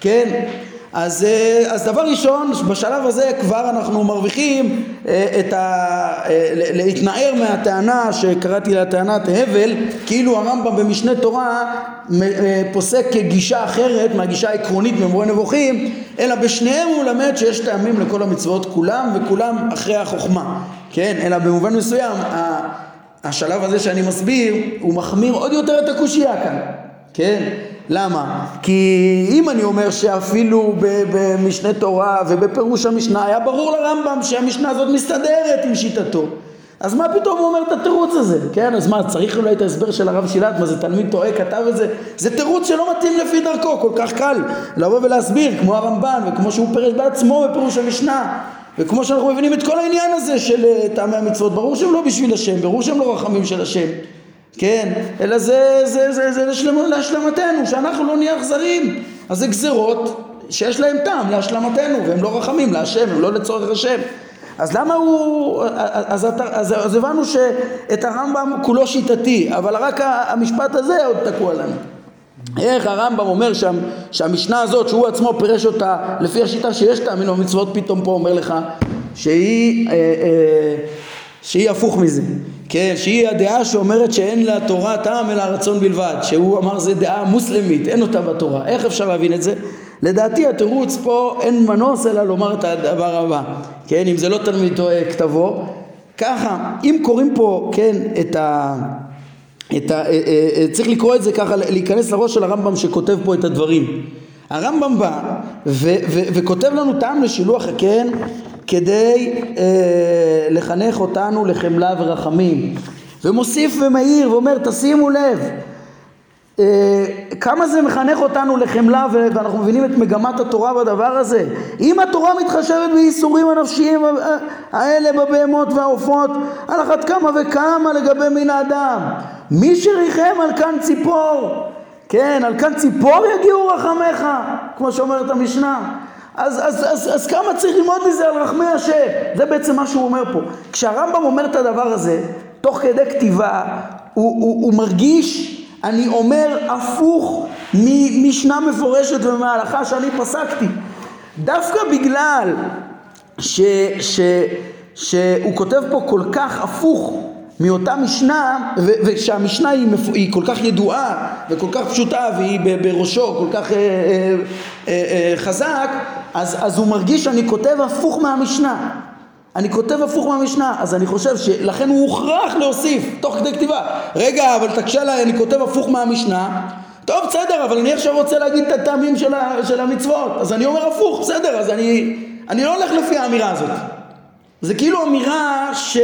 כן? אז, אה, אז דבר ראשון, בשלב הזה כבר אנחנו מרוויחים אה, את ה... אה, להתנער מהטענה שקראתי לה טענת הבל, כאילו הרמב"ם במשנה תורה פוסק כגישה אחרת מהגישה העקרונית ממורה נבוכים, אלא בשניהם הוא למד שיש טעמים לכל המצוות כולם וכולם אחרי החוכמה, כן? אלא במובן מסוים השלב הזה שאני מסביר הוא מחמיר עוד יותר את הקושייה כאן, כן? למה? כי אם אני אומר שאפילו במשנה תורה ובפירוש המשנה היה ברור לרמב"ם שהמשנה הזאת מסתדרת עם שיטתו אז מה פתאום הוא אומר את התירוץ הזה? כן, אז מה, צריך אולי את ההסבר של הרב שילת? מה זה תלמיד טועה כתב את זה? זה תירוץ שלא מתאים לפי דרכו, כל כך קל לבוא ולהסביר, כמו הרמב"ן וכמו שהוא פירש בעצמו בפירוש המשנה וכמו שאנחנו מבינים את כל העניין הזה של אה, טעמי המצוות, ברור שהם לא בשביל השם, ברור שהם לא רחמים של השם כן, אלא זה, זה, זה, זה לשלמ, להשלמתנו, שאנחנו לא נהיה אכזרים. אז זה גזרות שיש להם טעם להשלמתנו, והם לא רחמים להשם, הם לא לצורך השם. אז למה הוא, אז, אז, אז, אז הבנו שאת הרמב"ם כולו שיטתי, אבל רק המשפט הזה עוד תקוע לנו. איך הרמב"ם אומר שם, שהמשנה הזאת שהוא עצמו פירש אותה לפי השיטה שיש טעמים במצוות פתאום פה אומר לך שהיא, אה, אה, שהיא הפוך מזה כן, שהיא הדעה שאומרת שאין לתורה טעם אלא הרצון בלבד, שהוא אמר זה דעה מוסלמית, אין אותה בתורה. איך אפשר להבין את זה? לדעתי התירוץ פה אין מנוס אלא לומר את הדבר הבא, כן, אם זה לא תלמיד כתבו, ככה, אם קוראים פה, כן, את ה... את ה... אה, אה, אה, צריך לקרוא את זה ככה, להיכנס לראש של הרמב"ם שכותב פה את הדברים. הרמב"ם בא ו- ו- וכותב לנו טעם לשילוח הקן כדי אה, לחנך אותנו לחמלה ורחמים. ומוסיף ומאיר ואומר תשימו לב אה, כמה זה מחנך אותנו לחמלה ואנחנו מבינים את מגמת התורה בדבר הזה. אם התורה מתחשבת בייסורים הנפשיים האלה בבהמות והעופות על אחת כמה וכמה לגבי מין האדם. מי שריחם על כאן ציפור. כן על כאן ציפור יגיעו רחמך כמו שאומרת המשנה אז, אז, אז, אז כמה צריך ללמוד מזה על רחמי השם? זה בעצם מה שהוא אומר פה. כשהרמב"ם אומר את הדבר הזה, תוך כדי כתיבה, הוא, הוא, הוא מרגיש, אני אומר, הפוך ממשנה מפורשת ומהלכה שאני פסקתי. דווקא בגלל ש, ש, שהוא כותב פה כל כך הפוך מאותה משנה, ושהמשנה היא, היא כל כך ידועה וכל כך פשוטה והיא בראשו כל כך אה, אה, אה, אה, חזק, אז, אז הוא מרגיש שאני כותב הפוך מהמשנה. אני כותב הפוך מהמשנה, אז אני חושב שלכן הוא הוכרח להוסיף תוך כדי כתיבה. רגע, אבל תקשה לה, אני כותב הפוך מהמשנה. טוב, בסדר, אבל אני עכשיו רוצה להגיד את הטעמים של, של המצוות, אז אני אומר הפוך, בסדר, אז אני, אני לא הולך לפי האמירה הזאת. זה כאילו אמירה ש...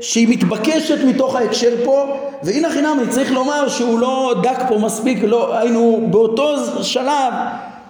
שהיא מתבקשת מתוך ההקשר פה והנה חינם אני צריך לומר שהוא לא דק פה מספיק לא היינו באותו שלב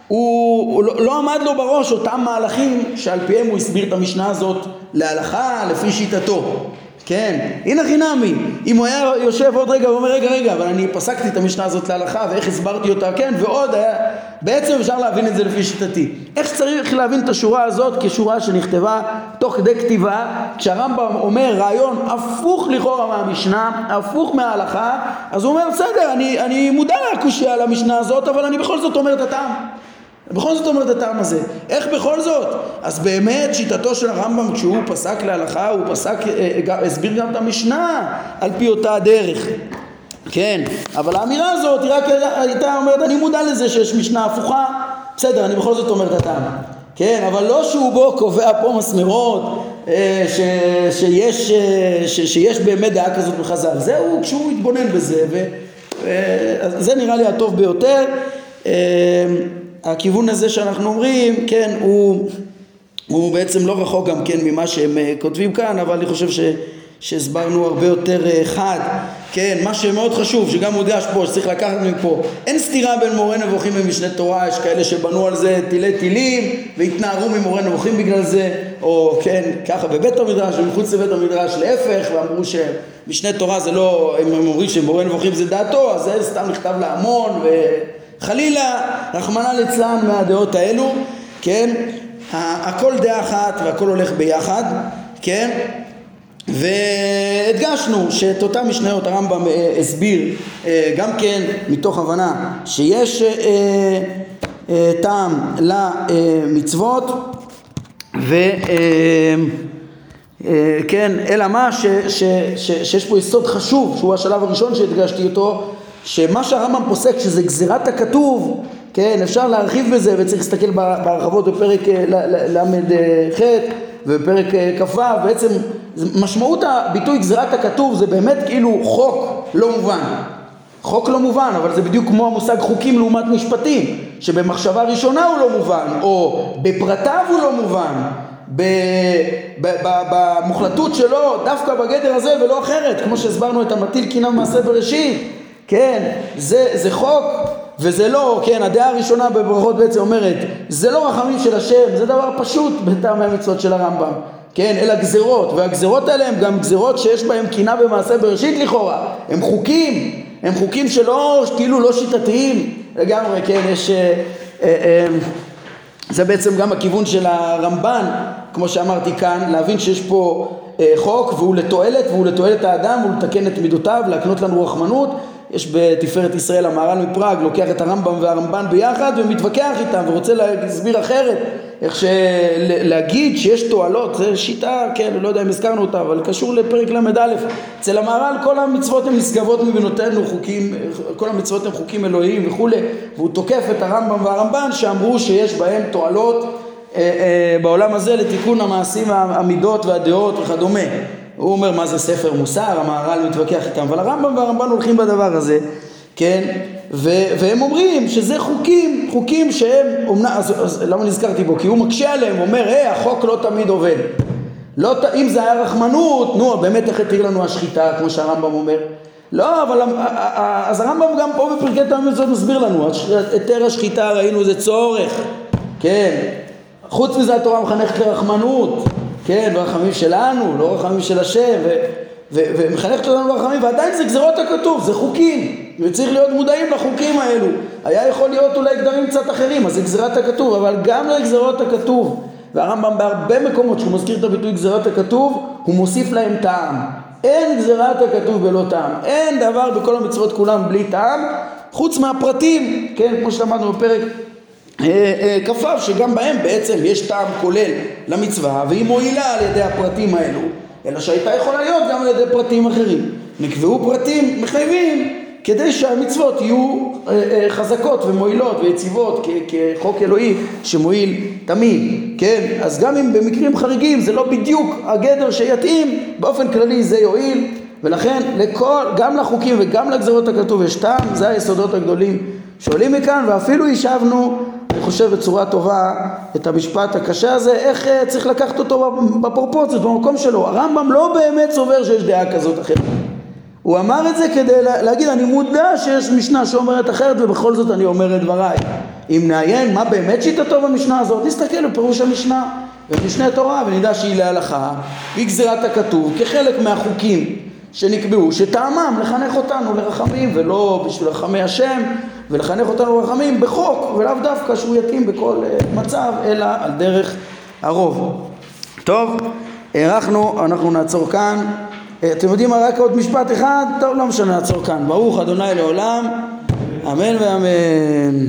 הוא, הוא לא, לא עמד לו בראש אותם מהלכים שעל פיהם הוא הסביר את המשנה הזאת להלכה לפי שיטתו כן, הנה חינמי, אם הוא היה יושב עוד רגע ואומר רגע רגע אבל אני פסקתי את המשנה הזאת להלכה ואיך הסברתי אותה כן ועוד היה בעצם אפשר להבין את זה לפי שיטתי. איך צריך להבין את השורה הזאת כשורה שנכתבה תוך כדי כתיבה, כשהרמב"ם אומר רעיון הפוך לכאורה מהמשנה, הפוך מההלכה, אז הוא אומר בסדר, אני, אני מודע לקושייה על המשנה הזאת, אבל אני בכל זאת אומר את הטעם. בכל זאת אומר את הטעם הזה. איך בכל זאת? אז באמת שיטתו של הרמב"ם כשהוא פסק להלכה, הוא פסק, אה, אה, הסביר גם את המשנה על פי אותה הדרך. כן, אבל האמירה הזאת היא רק הייתה אומרת, אני מודע לזה שיש משנה הפוכה, בסדר, אני בכל זאת אומר את הטעם. כן, אבל לא שהוא בו קובע פה מסמרות אה, ש, שיש, ש, שיש באמת דעה כזאת בחז"ל. זהו כשהוא יתבונן בזה, וזה נראה לי הטוב ביותר. אה, הכיוון הזה שאנחנו אומרים, כן, הוא, הוא בעצם לא רחוק גם כן ממה שהם כותבים כאן, אבל אני חושב ש... שהסברנו הרבה יותר אה, חד, כן, מה שמאוד חשוב, שגם מודגש פה, שצריך לקחת מפה, אין סתירה בין מורה נבוכים ומשנה תורה, יש כאלה שבנו על זה תילי תילים והתנערו ממורה נבוכים בגלל זה, או כן, ככה בבית המדרש ומחוץ לבית המדרש להפך, ואמרו שמשנה תורה זה לא, הם אומרים שמורה נבוכים זה דעתו, אז זה סתם נכתב להמון, וחלילה, רחמנא ליצלן מהדעות האלו, כן, הכל דעה אחת והכל הולך ביחד, כן, והדגשנו שאת אותן משניות הרמב"ם אה, הסביר אה, גם כן מתוך הבנה שיש אה, טעם למצוות וכן אלא מה? ש, ש, ש, שיש פה יסוד חשוב שהוא השלב הראשון שהדגשתי אותו שמה שהרמב"ם פוסק שזה גזירת הכתוב כן אפשר להרחיב בזה וצריך להסתכל בהרחבות בפרק ל"ח ובפרק כ"ו בעצם משמעות הביטוי גזירת הכתוב זה באמת כאילו חוק לא מובן. חוק לא מובן, אבל זה בדיוק כמו המושג חוקים לעומת משפטים, שבמחשבה ראשונה הוא לא מובן, או בפרטיו הוא לא מובן, במוחלטות שלו דווקא בגדר הזה ולא אחרת, כמו שהסברנו את המטיל קינה במעשה בראשית, כן, זה, זה חוק וזה לא, כן, הדעה הראשונה בברכות בעצם אומרת, זה לא רחמים של השם, זה דבר פשוט בטעמי המצוות של הרמב"ם. כן, אלא גזרות, והגזרות האלה הן גם גזרות שיש בהן קינה במעשה בראשית לכאורה, הם חוקים, הם חוקים שלא, כאילו לא שיטתיים לגמרי, כן, יש, אה, אה, אה, זה בעצם גם הכיוון של הרמב"ן, כמו שאמרתי כאן, להבין שיש פה אה, חוק והוא לתועלת, והוא לתועלת האדם, והוא לתקן את מידותיו, להקנות לנו רחמנות, יש בתפארת ישראל המהר"ל מפראג, לוקח את הרמב"ם והרמב"ן ביחד ומתווכח איתם ורוצה להסביר אחרת איך שלהגיד שיש תועלות, זו שיטה, כן, לא יודע אם הזכרנו אותה, אבל קשור לפרק ל"א. אצל המהר"ל כל המצוות הן נשגבות מבינותינו, חוקים, כל המצוות הן חוקים אלוהיים וכולי, והוא תוקף את הרמב"ם והרמב"ן שאמרו שיש בהם תועלות אה, אה, בעולם הזה לתיקון המעשים, המידות והדעות וכדומה. הוא אומר מה זה ספר מוסר, המהר"ל מתווכח איתם, אבל הרמב"ם והרמב"ן הולכים בדבר הזה, כן? ו- והם אומרים שזה חוקים, חוקים שהם, אומנ... אז, אז למה נזכרתי בו? כי הוא מקשה עליהם, הוא אומר, היי, החוק לא תמיד עובד. לא, אם זה היה רחמנות, נו, באמת איך התיר לנו השחיטה, כמו שהרמב"ם אומר? לא, אבל אז הרמב"ם גם פה בפרקי תמיד הזאת מסביר לנו, היתר השחיטה ראינו זה צורך, כן, חוץ מזה התורה מחנכת לרחמנות, כן, ברחמים שלנו, לא רחמים של השם, ומחנכת אותנו ברחמים, ועדיין זה גזרות הכתוב, זה חוקים, וצריך להיות מודעים לחוקים האלו. היה יכול להיות אולי גדרים קצת אחרים, אז זה גזירת הכתוב, אבל גם לגזרות הכתוב, והרמב"ם בהרבה מקומות שהוא מזכיר את הביטוי גזירת הכתוב, הוא מוסיף להם טעם. אין גזירת הכתוב בלא טעם, אין דבר בכל המצוות כולם בלי טעם, חוץ מהפרטים, כן, כמו שלמדנו בפרק אה, אה, כ"ו, שגם בהם בעצם יש טעם כולל למצווה, והיא מועילה על ידי הפרטים האלו, אלא שהייתה יכולה להיות גם על ידי פרטים אחרים. נקבעו פרטים מחייבים כדי שהמצוות יהיו אה, חזקות ומועילות ויציבות כחוק אלוהי שמועיל תמיד, כן? אז גם אם במקרים חריגים זה לא בדיוק הגדר שיתאים, באופן כללי זה יועיל, ולכן לכל, גם לחוקים וגם לגזרות הכתוב יש טעם, זה היסודות הגדולים שעולים מכאן, ואפילו השבנו אני חושב בצורה טובה את המשפט הקשה הזה, איך uh, צריך לקחת אותו בפרופורציות, במקום שלו. הרמב"ם לא באמת סובר שיש דעה כזאת אחרת. הוא אמר את זה כדי להגיד, אני מודע שיש משנה שאומרת אחרת ובכל זאת אני אומר את דבריי. אם נעיין מה באמת שיטתו במשנה הזאת, נסתכל בפירוש המשנה במשנה תורה ונדע שהיא להלכה, היא גזירת הכתוב כחלק מהחוקים שנקבעו, שטעמם לחנך אותנו לרחמים ולא בשביל רחמי השם ולחנך אותנו רחמים בחוק, ולאו דווקא שהוא יתאים בכל אה, מצב, אלא על דרך הרוב. טוב, הארכנו, אנחנו נעצור כאן. אה, אתם יודעים מה, רק עוד משפט אחד? טוב, לא משנה, נעצור כאן. ברוך אדוני לעולם, אמן ואמן.